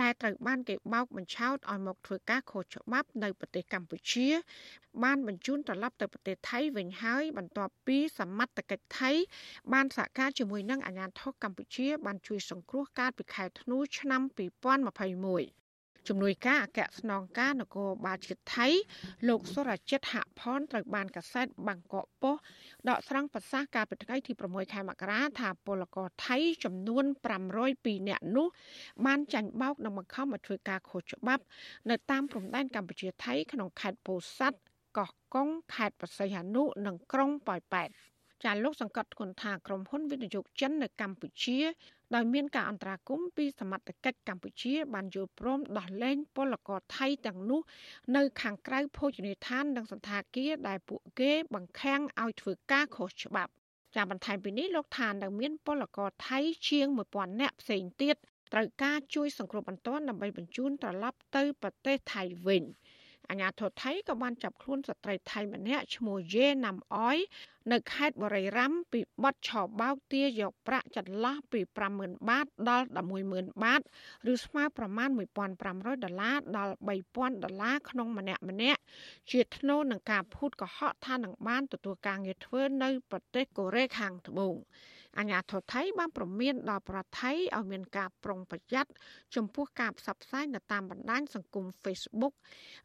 A: ដែលត្រូវបានគេបោកបញ្ឆោតឲ្យមកធ្វើការខុសច្បាប់នៅប្រទេសកម្ពុជា បានបញ្ជូនត្រឡប់ទៅប្រទេសថៃវិញហើយបន្ទាប់ពីសមត្ថកិច្ចថៃ បានសហការជាមួយនឹងអាជ្ញាធរកម្ពុជា បានជួយសង្គ្រោះកាលពីខែធ្នូឆ្នាំ2021 ជំនួយការអគ្គស្នងការនគរបាលជាតិថៃ លោកសុរជិតហផនត្រូវបានកាសែតបាងកកប៉ុស្តិ៍ដកស្រង់ប្រសាសន៍កាលពីថ្ងៃទី6ខែមករាថាពលករថៃចំនួន502នាក់នោះ បានចាញ់បោកនិងបង្ខំឲ្យធ្វើការខុសច្បាប់នៅតាមព្រំដែនកម្ពុជាថៃក្នុងខេត្តពោធិ៍សាត់កោះកុងខេត្តបរសៃហនុនិងក្រុងប៉ោយប៉ែត ចាលោកសង្កត់ធ្ងន់ថាក្រុមហ៊ុនវិនិយោគចិននៅកម្ពុជាដោយមានការអន្តរាគមន៍ពីសមត្ថកិច្ចកម្ពុជា បានយល់ព្រមដោះលែងពលករថៃទាំងនោះ នៅខាងក្រៅភោជនីយដ្ឋាននិងសន្តាគារដែលពួកគេបង្ខាំងឲ្យធ្វើការខុសច្បាប់ចាបន្ថែមពីនេះលោកថានៅមានពលករថៃជាង1000នាក់ផ្សេងទៀតត្រូវការជួយសង្គ្រោះបន្ទាន់ដើម្បីបញ្ជូនត្រឡប់ទៅប្រទេសថៃវិញ។ អាញាធរថៃក៏បានចាប់ខ្លួនស្ត្រីថៃម្នាក់ឈ្មោះយេណាំអយនៅខេត្តបរិយារ័មពីបទឆោបោកទាយកប្រាក់ចន្លោះពី50000បាតដល់110,000បាតឬស្មើប្រមាណ1500ដុល្លារដល់3000ដុល្លារក្នុងម្នាក់ម្នាក់ជាថ្នូរនឹងការភូតកុហកថានឹងបានទទួលការងារធ្វើនៅប្រទេសកូរ៉េខាងត្បូង អាញាធរថៃបានប្រមានដល់ប្រទេសថៃឲ្យមានការប្រុងប្រយ័ត្នចំពោះការផ្សព្វផ្សាយនៅតាមបណ្ដាញសង្គម Facebook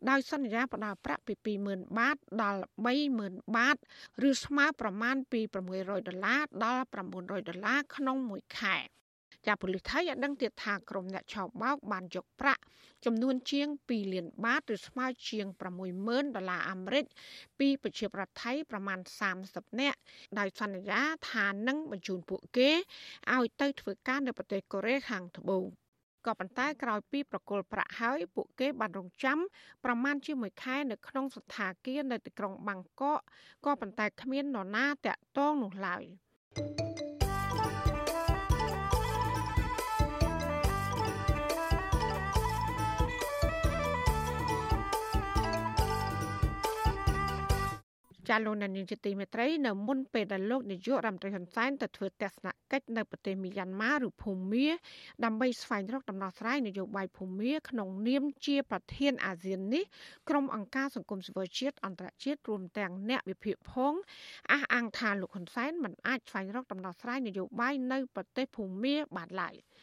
A: ដោយសន្យាផ្ដល់ប្រាក់ពី20,000បាតដល់30,000បាតឬស្មើប្រមាណពី600ដុល្លារដល់900ដុល្លារក្នុងមួយខែ។ ចាប៉ូលីសថៃបានដឹងទៀតថាក្រុមអ្នកឆោបបោកបានយកប្រាក់ចំនួនជាង2លានបាតឬស្មើជាង60000ដុល្លារអាមេរិកពីប្រជាប្រដ្ឋថៃប្រមាណ30នាក់ដោយសន្យាថានឹងបញ្ជូនពួកគេឲ្យទៅធ្វើការនៅប្រទេសកូរ៉េខាងត្បូងក៏ប៉ុន្តែក្រោយពីប្រគល់ប្រាក់ហើយពួកគេបានរងចាំប្រមាណជាមួយខែនៅក្នុងស្ថានភាពនៅទីក្រុងបាងកកក៏ប៉ុន្តែគ្មាននរណាតាក់ទងនោះឡើយ។ ចាលោកនានីជាទីមេត្រីនៅមុនពេលដែលលោកនាយករដ្ឋមន្ត្រីហ៊ុនសែនទៅធ្វើទស្សនកិច្ចនៅប្រទេសមីយ៉ាន់ម៉ាឬភូមាដើម្បីស្វែងរកដំណោះស្រាយនយោបាយភូមាក្នុងនាមជាប្រធានអាស៊ាននេះក្រុមអង្គការសង្គមស៊ីវិលជាតិអន្តរជាតិរួមទាំងអ្នកវិភាគផងអះអាងថាលោកហ៊ុនសែនមិនអាចស្វែងរកដំណោះស្រាយនយោបាយនៅប្រទេសភូមាបានឡើយ។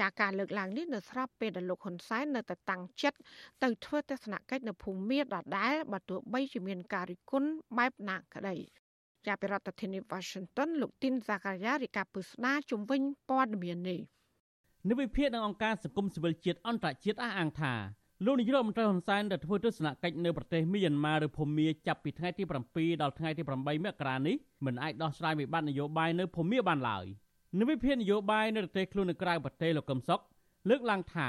A: ចាការលើកឡើងនេះនៅស្របពេលដែលលោកហ៊ុនសែននៅតែតាំងចិត្តទៅធ្វើទស្សនកិច្ចនៅភូមិដដែលបើទោះបីជាមានការរិះគន់បែបណាក្តីជាប្រធានាធិបតី Washington លោកទីនសាការីយ៉ារីកាពឹស្ដាជំវិញព័ត៌មាននេះ
O: និវិភាកនឹងអង្គការសង្គមស៊ីវិលជាតិអន្តរជាតិអះអាងថាលោកនាយករដ្ឋមន្ត្រីហ៊ុនសែនដែលធ្វើទស្សនកិច្ចនៅប្រទេសមីយ៉ាន់ម៉ាឬភូមាចាប់ពីថ្ងៃទី7ដល់ថ្ងៃទី8មករានេះមិនអាចដោះស្រាយវិបត្តិនយោបាយនៅភូមាបានឡើយ។ និវិភាននយោបាយនៅប្រទេសខ្លួននៅក្រៅប្រទេសលោកកឹមសុខលើកឡើងថា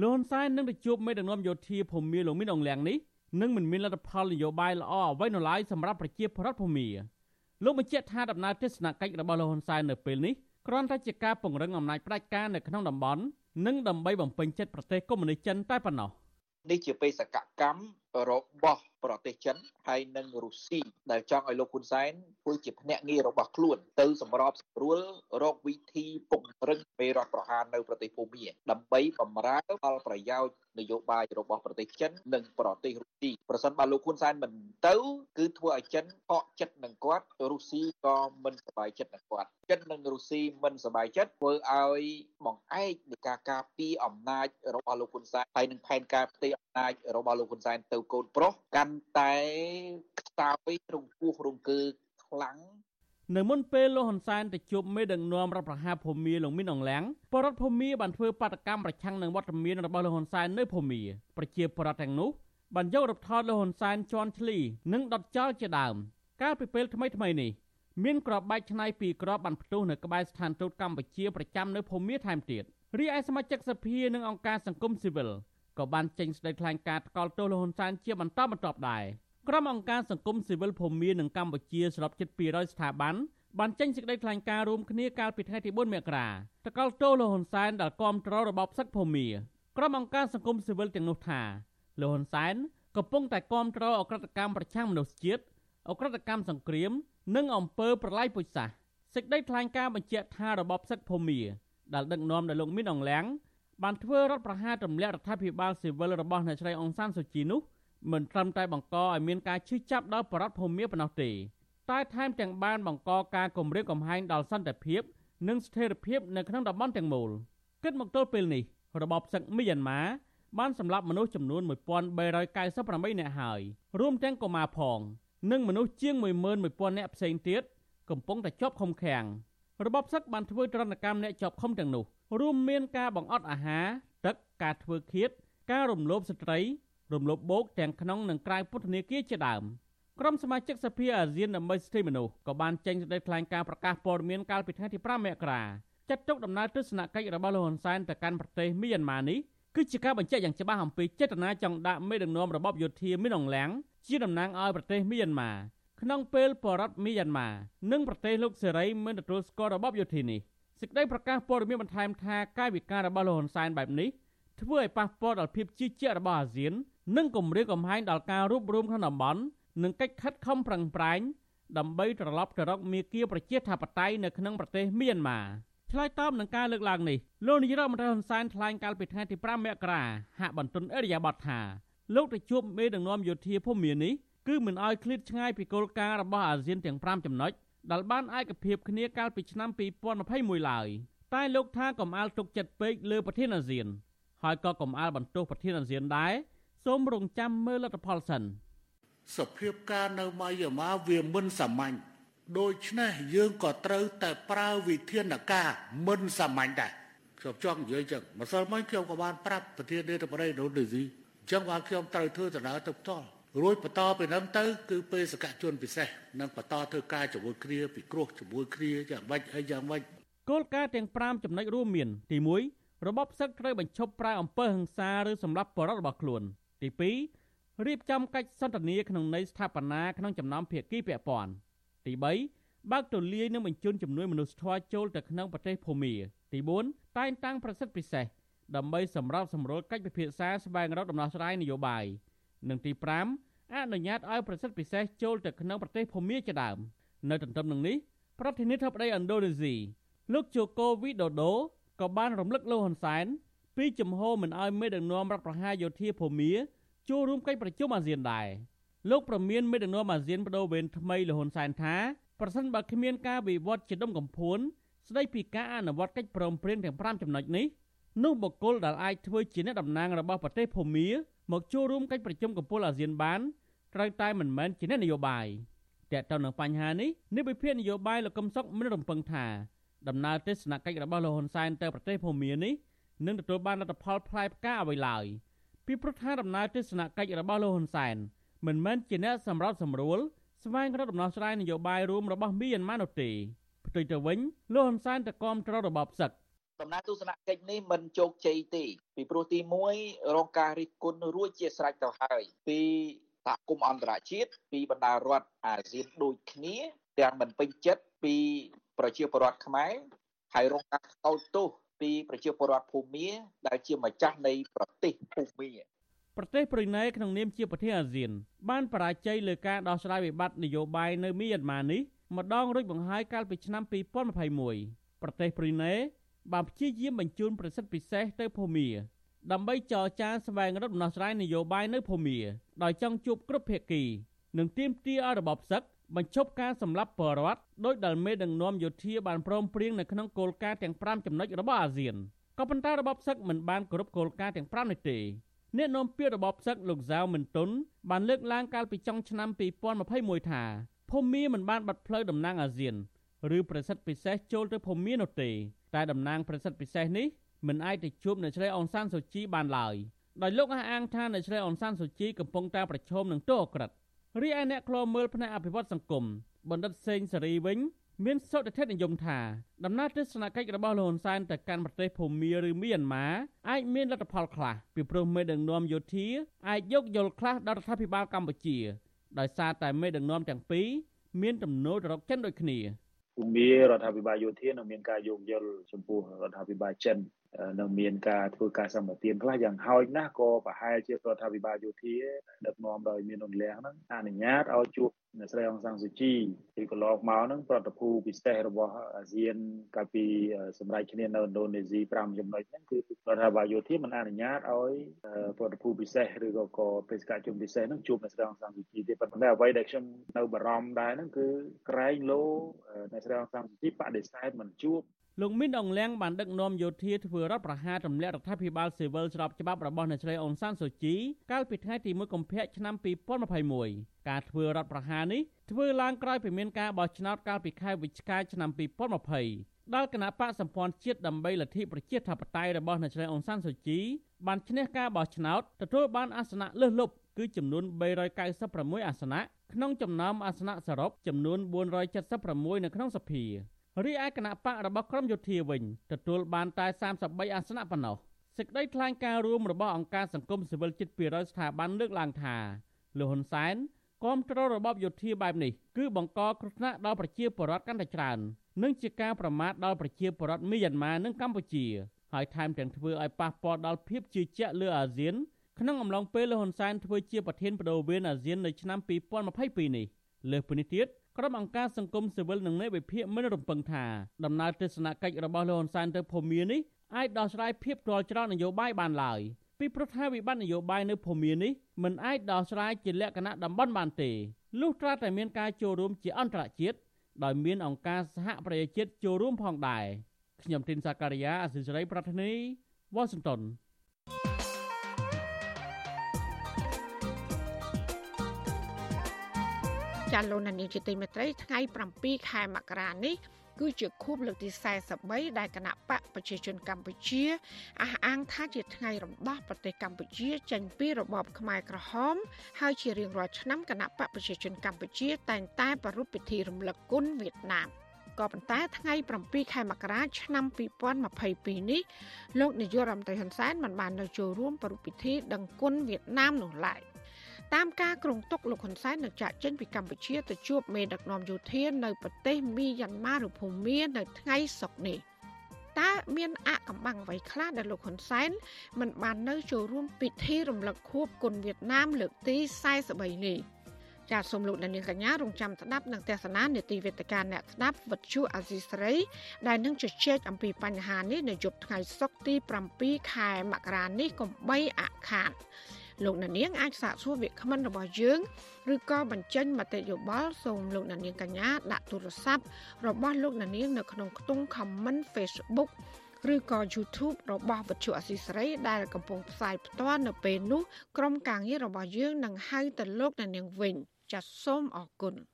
O: លោកហ៊ុនសែននឹងទៅជួបមេដឹកនាំយោធាភូមាលោកមីនអងលៀងនេះនឹងមិនមានលទ្ធផលនយោបាយល្អអ្វីនៅឡើយសម្រាប់ប្រជាពលរដ្ឋភូមាលោកបញ្ជាក់ថាដំណើរទស្សនកិច្ចរបស់លោកហ៊ុនសែននៅពេលនេះគ្រាន់តែជាការពង្រឹងអំណាចផ្ដាច់ការនៅក្នុងតំបន់និងដើម្បីបំពេញចិត្តប្រទេសកុម្មុយនីសចិនតែប៉ុណ្ណោះ
P: នេះជាបេសកកម្មរបស់ ប្រទេសចិនហើយនិងរុស្ស៊ីដែលចង់ឲ្យលោកហ៊ុនសែនធ្វើជាភ្នាក់ងាររបស់ខ្លួនទៅសម្របសម្រួលរកវិធីពង្រឹងមេរដ្ឋប្រហារនៅប្រទេសភូមាដើម្បីបំរើផលប្រយោជន៍នយោបាយរបស់ប្រទេសចិននិងប្រទេសរុស្ស៊ីប្រសិនបើលោកហ៊ុនសែនមិនទៅគឺធ្វើឲ្យចិនខកចិត្តនឹងគាត់រុស្ស៊ីក៏មិនសប្បាយចិត្តនឹងគាត់ចិននិងរុស្ស៊ីមិនសប្បាយចិត្តធ្វើឲ្យបង្អែកនៃការការពារអំណាចរបស់លោកហ៊ុនសែនហើយនឹងផែនការផ្ទៃអំណាចរបស់លោកហ៊ុនសែនទៅកូនប្រុសកាន់តែខ្សោយរងពោះរងកើខ្លាំង
O: នៅមុនពេលលោកហ៊ុនសែនទៅជួបមេដឹកនាំរដ្ឋប្រហារភូមាលោកមីនអងលៀងបរដ្ឋភូមាបានធ្វើបាតកម្មប្រឆាំងនឹងវត្តមានរបស់លោកហ៊ុនសែននៅភូមាប្រជាពលរដ្ឋទាំងនោះបានយករូបថតលោកហ៊ុនសែនជន់ឈ្លីនិងដុតចោលជាដើមកាលពីពេលថ្មីថ្មីនេះមានក្របបែកឆ្នៃពីក្របបានផ្ទុះនៅក្បែរស្ថានទូតកម្ពុជាប្រចាំនៅភូមាថែមទៀតរីឯសមាជិកសភានិងអង្គការសង្គមស៊ីវិល ក៏បានចេញស្ដីថ្លែងការណ៍ថ្កោលទោសលោកហ៊ុនសែនជាបន្តបន្ទាប់ដែរក្រុមអង្គការសង្គមស៊ីវិលភូមានិងកម្ពុជាសរុបជិត200ស្ថាប័នបានចេញសេចក្តីថ្លែងការណ៍រួមគ្នាកាលពីថ្ងៃទី4មករាថ្កោលទោសលោកហ៊ុនសែនដែលគាំទ្ររបបសឹកភូមាក្រុមអង្គការសង្គមស៊ីវិលទាំងនោះថាលោកហ៊ុនសែនកំពុងតែគាំទ្រអក្រិតកម្មប្រឆាំងមនុស្សជាតិអក្រិតកម្មសង្គ្រាម និងអំពើប្រល័យពូជសាសន៍សេចក្តីថ្លែងការណ៍បញ្ជាក់ថារបបសឹកភូមាដែលដឹកនាំដោយលោកមីនអងលៀង បានធ្វើរដ្ឋប្រហារទម្លាក់រដ្ឋាភិបាលស៊ីវិលរបស់អ្នកស្រីអង្សានសុជីនោះមិនត្រឹមតែបង្កឲ្យមានការឈឺចាប់ដល់បរដ្ឋភូមិប៉ុណ្ណោះទេតែថែមទាំងបានបង្កការគំរាមកំហែងដល់សន្តិភាព និងស្ថិរភាពនៅក្នុងតំបន់ទាំងមូលគិតមកទល់ពេលនេះរបបសឹកមីយ៉ាន់ម៉ាបានសម្លាប់មនុស្សចំនួន1398នាក់ហើយរួមទាំងកុមារផង និងមនុស្សជាង11000នាក់ផ្សេងទៀតកំពុងតែជាប់ឃុំឃាំង របបសឹកបានធ្វើទរណកម្មអ្នកជាប់ឃុំទាំងនោះរួមមានការបង្អត់អាហារទឹកការធ្វើឃាត ការរំលោភស្ត្រី រំលោភបោកទាំងក្នុងនិងក្រៅពន្ធនាគារជាដើមក្រុមសមាជិកសភាអាស៊ានដើម្បីសិទ្ធិមនុស្សក៏បានចេញសេចក្តីថ្លែងការណ៍ប្រកាសព័ត៌មានកាលពីថ្ងៃទី5មករាចាត់ទុកដំណើរទស្សនកិច្ចរបស់លោកហ៊ុនសែនទៅកាន់ប្រទេសមីយ៉ាន់ម៉ានេះគឺជាការបញ្ជាក់យ៉ាងច្បាស់អំពីចេតនាចង់ដាក់មេដឹកនាំរបបយោធាមីនអងលៀងជាតំណាងឲ្យប្រទេសមីយ៉ាន់ម៉ា ក្នុងពេលបរដ្ឋមីយ៉ាន់ម៉ានិងប្រទេសលោកសេរីមិនទទួលស្គាល់របបយោធានេះសេចក្តីប្រកាសព័ត៌មានបន្ថែមថាកាយវិការរបស់លោកហ៊ុនសែនបែបនេះធ្វើឲ្យប៉ះពាល់ដល់ភាពជឿជាក់របស់អាស៊ាន និងគម្រាមកំហែងដល់ការរួបរวมក្នុងតំបន់និងកិច្ចខិតខំប្រឹងប្រែងដើម្បីត្រឡប់ទៅរកមាគ៌ាប្រជាធិបតេយ្យនៅក្នុងប្រទេសមីយ៉ាន់ម៉ាឆ្លើយតបនឹងការលើកឡើងនេះលោកនាយរដ្ឋមន្ត្រីហ៊ុនសែនថ្លែងកាលពីថ្ងៃទី5មករាហាក់បន្ទន់អរិយាប័ត្រថាលោកទៅជួបមេដឹកនាំយោធាភូមិមាននេះ គឺមិនអោយឃ្លាតឆ្ងាយពីគោលការណ៍របស់អាស៊ានទាំង5ចំណុចដែលបានឯកភាពគ្នាកាលពីឆ្នាំ2021ឡើយតែលោកថាកំអាលទុកចិត្តពេកលើប្រធានអាស៊ាន ហើយក៏កំអាលបន្ទោសប្រធានអាស៊ានដែរសូមរងចាំមើលលទ្ធផលសិន
Q: សភាពការនៅម៉ាយ៉ាម៉ាវាមិនសាមញ្ញដូច្នេះយើងក៏ត្រូវតែប្រើវិធានការមិនសាមញ្ញដែរខ្ញុំចង់និយាយចឹងម្សិលមិញខ្ញុំក៏បានប្រាប់ប្រធាននាយកបរិយាដូនីស៊ីអញ្ចឹងបានខ្ញុំត្រូវធ្វើដំណើរទៅផ្ទាល់ រួចបន្តពីនឹងទៅ គឺពេលសកជនពិសេសនឹងបន្តធ្វើការជាមួយគ្នាពិគ្រោះជាមួយគ្នាយ៉ាងម៉េចអីយ៉ាងម៉េច
O: គោលការណ៍ទាំង5ចំណុចរួមមាន ទី1របបសឹកត្រូវបញ្ឈប់ប្រើអំពើហិង្សាឬសម្លាប់បរិបទរបស់ខ្លួន ទី2រៀបចំកិច្ចសន្ទនាក្នុងន័យស្ថាបនាក្នុងចំណោមភាគីពាក់ព័ន្ធទី3បើកទូលាយនិងបញ្ជូនជំនួយមនុស្សធម៌ចូលទៅក្នុងប្រទេសភូមាទី4តែងតាំងប្រសិទ្ធពិសេសដើម្បីសម្របសម្រួលកិច្ចពិភាក្សាស្វែងរកដំណោះស្រាយនយោបាយ និងទី5អនុញ្ញាតឲ្យប្រសិទ្ធពិសេសចូលទៅក្នុងប្រទេសភូមាជាដើមនៅទន្ទឹមនឹងនេះប្រធានាធិបតីឥណ្ឌូនេស៊ីលោកជូកូវីដូដូក៏បានរំលឹកលោកហ៊ុនសែនពីជំហរមិនឲ្យមេដឹកនាំរដ្ឋប្រហារយោធាភូមាចូលរួមកិច្ចប្រជុំអាស៊ានដែរលោកប្រមានមេដឹកនាំអាស៊ានបដូវវេនថ្មីលោកហ៊ុនសែនថាប្រសិនបើគ្មានការវិវត្តជាដុំកំភួនស្ដីពីការអនុវត្តកិច្ចព្រមព្រៀងទាំង5ចំណុចនេះនោះបុគ្គលដែលអាចធ្វើជាអ្នកតំណាងរបស់ប្រទេសភូមា មកចូលរួមកិច្ចប្រជុំកំពូលអាស៊ានបានត្រូវតែមិនមែនជាអ្នកនយោបាយតើតើនឹងបញ្ហានេះនេះវិភាគនយោបាយលោកកឹមសុខមានរំពឹងថាដំណើរទស្សនកិច្ចរបស់លោកហ៊ុនសែនទៅប្រទេសភូមានេះនឹងទទួលបានលទ្ធផលផ្លែផ្កាអ្វីឡើយពីព្រោះថាដំណើរទស្សនកិច្ចរបស់លោកហ៊ុនសែនមិនមែនជាអ្នកសម្របសម្រួលស្វែងរកដំណោះស្រាយនយោបាយរួមរបស់មីយ៉ាន់ម៉ានោះទេផ្ទុយទៅវិញលោកហ៊ុនសែនតគាំទ្ររបបសឹក
P: ដំណើរទស្សនកិច្ចនេះមិនជោគជ័យទេពីព្រោះទី1រងការរិះគន់រួចជាស្រេចទៅហើយពីសហគមន៍អន្តរជាតិពីបណ្ដារដ្ឋអាស៊ានដូចគ្នាទាំងមិនពេញចិត្តពីប្រជាពលរដ្ឋខ្មែរហើយរងការកោតទោសពីប្រជាពលរដ្ឋភូមាដែលជាម្ចាស់នៃប្រទេសភូមា
O: ប្រទេសប្រ៊ុយណេក្នុងនាមជាប្រទេសអាស៊ាន បានបរាជ័យលើការដោះស្រាយវិបត្តិនយោបាយនៅមីយ៉ាន់ម៉ានេះម្ដងរួចបង្ហើយកាលពីឆ្នាំ2021ប្រទេសប្រ៊ុយណេ បានព្យាយាមបញ្ជូនប្រសិទ្ធពិសេសទៅភូមាដើម្បីចរចាស្វែងរកដំណោះស្រាយនយោបាយនៅភូមាដោយចង់ជួបគ្រប់ភាគី និងទាមទារឲ្យរបបសឹកបញ្ឈប់ការសម្លាប់ពលរដ្ឋដោយដែលមេដឹកនាំយោធាបានព្រមព្រៀងនៅក្នុងគោលការណ៍ទាំង5ចំណុចរបស់អាស៊ានក៏ប៉ុន្តែរបបសឹកមិនបានគោរពគោលការណ៍ទាំង5នេះទេអ្នកនាំពាក្យរបបសឹកលោកហ្សាវមិនតុនបានលើកឡើងកាលពីចុងឆ្នាំ2021ថាភូមាមិនបានបាត់ផ្លូវតំណាងអាស៊ាន ឬប្រសិទ្ធពិសេសចូលទៅភូមានោះទេ តែតំណាងប្រសិទ្ធពិសេសនេះមិនអាចទៅជួបនៅជ្រៃអងសានសូជីបានឡើយដោយលោកអះអាងថានៅជ្រៃអងសានសូជីកំពុងតែប្រឈមនឹងទោសអក្រិតរីឯអ្នកខ្លោមើលផ្នែកអភិវឌ្ឍសង្គមបណ្ឌិតសេងសេរីវិញមានសុតិធិនិយមថាដំណើរទស្សនកិច្ចរបស់លោកហ៊ុនសែនទៅកាន់ប្រទេសភូមាឬមីយ៉ាន់ម៉ាអាចមានលទ្ធផលខ្លះពីព្រោះមេដឹកនាំយោធាអាចយកយល់ខ្លះដល់រដ្ឋាភិបាលកម្ពុជាដោយសារតែមេដឹកនាំទាំងពីរមានទំនោរទៅរកចិនដូចគ្នា
R: ភូមារដ្ឋាភិបាលយោធានឹងមានការយោគយល់ចំពោះរដ្ឋាភិបាលចិន នឹងមានការធ្វើការសម្បទានខ្លះយ៉ាងហោចណាស់ក៏ប្រហែលជារដ្ឋាភិបាលយោធាដឹកនាំដោយមានអន្លៀងហ្នឹងអនុញ្ញាតឲ្យជួបអ្នកស្រីអងសាំងស៊ូជីពីកន្លងមកហ្នឹងប្រតិភូពិសេសរបស់អាស៊ានកាលពីសម្រាប់គ្នានៅឥណ្ឌូនេស៊ី5ចំណុចហ្នឹងគឺរដ្ឋាភិបាលយោធាមិនអនុញ្ញាតឲ្យប្រតិភូពិសេសឬក៏ក៏បេសកជនពិសេសហ្នឹងជួបអ្នកស្រីអងសាំងស៊ូជីទេប៉ុន្តែអ្វីដែលខ្ញុំនៅបារម្ភដែរហ្នឹងគឺក្រែងលោអ្នកស្រីអងសាំងស៊ូជីបដិសេធមិនជួប
O: លោកមីនអងលៀងបានដឹកនាំយោធាធ្វើរដ្ឋប្រហារទម្លាក់រដ្ឋាភិបាលស៊ីវិលស្របច្បាប់របស់អ្នកស្រីអ៊ុនសានសូជីកាលពីថ្ងៃទី1កុម្ភៈឆ្នាំ2021ការធ្វើរដ្ឋប្រហារនេះធ្វើឡើងក្រោយពីមានការបោះឆ្នោតកាលពីខែវិច្ឆិកាឆ្នាំ2020ដែលគណៈបកសម្ព័ន្ធជាតិដើម្បីលទ្ធិប្រជាធិបតេយ្យរបស់អ្នកស្រីអ៊ុនសានសូជីបានឈ្នះការបោះឆ្នោតទទួលបានអាសនៈលើសលប់គឺចំនួន396អាសនៈក្នុងចំណោមអាសនៈសរុបចំនួន476នៅក្នុងសភា រីឯគណៈបករបស់ក្រមយោធាវិញទទួលបានតែ33អាសនៈប៉ុណ្ណោះសេចក្តីថ្លែងការណ៍រួមរបស់អង្គការសង្គមស៊ីវិលជិត200ស្ថាប័នលើកឡើងថាលោកហ៊ុនសែនគាំទ្ររបបយោធាបែបនេះគឺបង្កគ្រោះថ្នាក់ដល់ប្រជាពលរដ្ឋកាន់តែច្រើននិងជាការប្រមាថដល់ប្រជាពលរដ្ឋមីយ៉ាន់ម៉ានិងកម្ពុជាហើយថែមទាំងធ្វើឲ្យប៉ះពាល់ដល់ភាពជឿជាក់លើអាស៊ានក្នុងអំឡុងពេលលោកហ៊ុនសែនធ្វើជាប្រធានបដូវវេនអាស៊ាននៅឆ្នាំ2022នេះលើសពីនេះទៀត ក្រុមអង្គការសង្គមស៊ីវិលនិងអ្នកវិភាគមិនរំពឹងថាដំណើរទស្សនកិច្ចរបស់លោកហ៊ុនសែនទៅភូមានេះអាចដោះស្រាយភាពទាល់ច្រកនយោបាយបានឡើយពីព្រោះថាវិបត្តិនយោបាយនៅភូមានេះមិនអាចដោះស្រាយជាលក្ខណៈតំបន់បានទេលុះត្រាតែមានការចូលរួមជាអន្តរជាតិដោយមានអង្គការសហប្រជាជាតិចូលរួមផងដែរខ្ញុំទីនសាការីយ៉ាអសិរ័យប្រធានីវ៉ាស៊ីនតោន
A: ចាលោកនានីជាទីមេត្រីថ្ងៃ7ខែមករានេះគឺជាខួបលើកទី43ដែលគណៈបកប្រជាជនកម្ពុជាអះអាងថាជាថ្ងៃរំដោះប្រទេសកម្ពុជាចេញពីរបបខ្មែរក្រហម ហើយជារៀងរាល់ឆ្នាំគណៈបកប្រជាជនកម្ពុជា តែងតែប្រារព្ធពិធីរំលឹកគុណវៀតណាមក៏ប៉ុន្តែថ្ងៃ7ខែមករាឆ្នាំ2022នេះលោកនាយករដ្ឋមន្ត្រីហ៊ុនសែនមិនបាននៅចូលរួមប្រារព្ធពិធីដឹងគុណវៀតណាមនោះឡើយ។ តាមការគ្រងទុកលោកហ៊ុនសែននឹងចាក់ចេញពីកម្ពុជាទៅជួបមេដឹកនាំយោធានៅប្រទេសមីយ៉ាន់ម៉ាឬភូមានៅថ្ងៃសុក្រនេះតើមានអកំបាំងអ្វីខ្លះដែលលោកហ៊ុនសែនមិនបាននៅចូលរួមពិធីរំលឹកខួបគុណវៀតណាមលើកទី43នេះចាសសូមលោកអ្នកនាងកញ្ញារងចាំស្ដាប់នឹងទេសនានេតិវេទិកាអ្នកស្ដាប់វិទ្យុអាស៊ីសេរីដែលនឹងជជែកអំពីបញ្ហានេះនៅយប់ថ្ងៃសុក្រទី7ខែមករានេះកុំបីអខាត លោកអ្នកនាងអាចសាកសួរវាគ្មិនរបស់យើងឬក៏បញ្ចេញមតិយោបល់សូមលោកអ្នកនាងកញ្ញាដាក់ទូរស័ព្ទរបស់លោកអ្នកនាងនៅក្នុងខ្ទង់ comment Facebook ឬក៏ YouTube របស់វិទ្យុអស៊ីសេរីដែលកំពុងផ្សាយផ្ទាល់នៅពេលនេះក្រុមការងាររបស់យើងនឹងហៅទៅលោកអ្នកនាងវិញចាសសូមអរគុណ។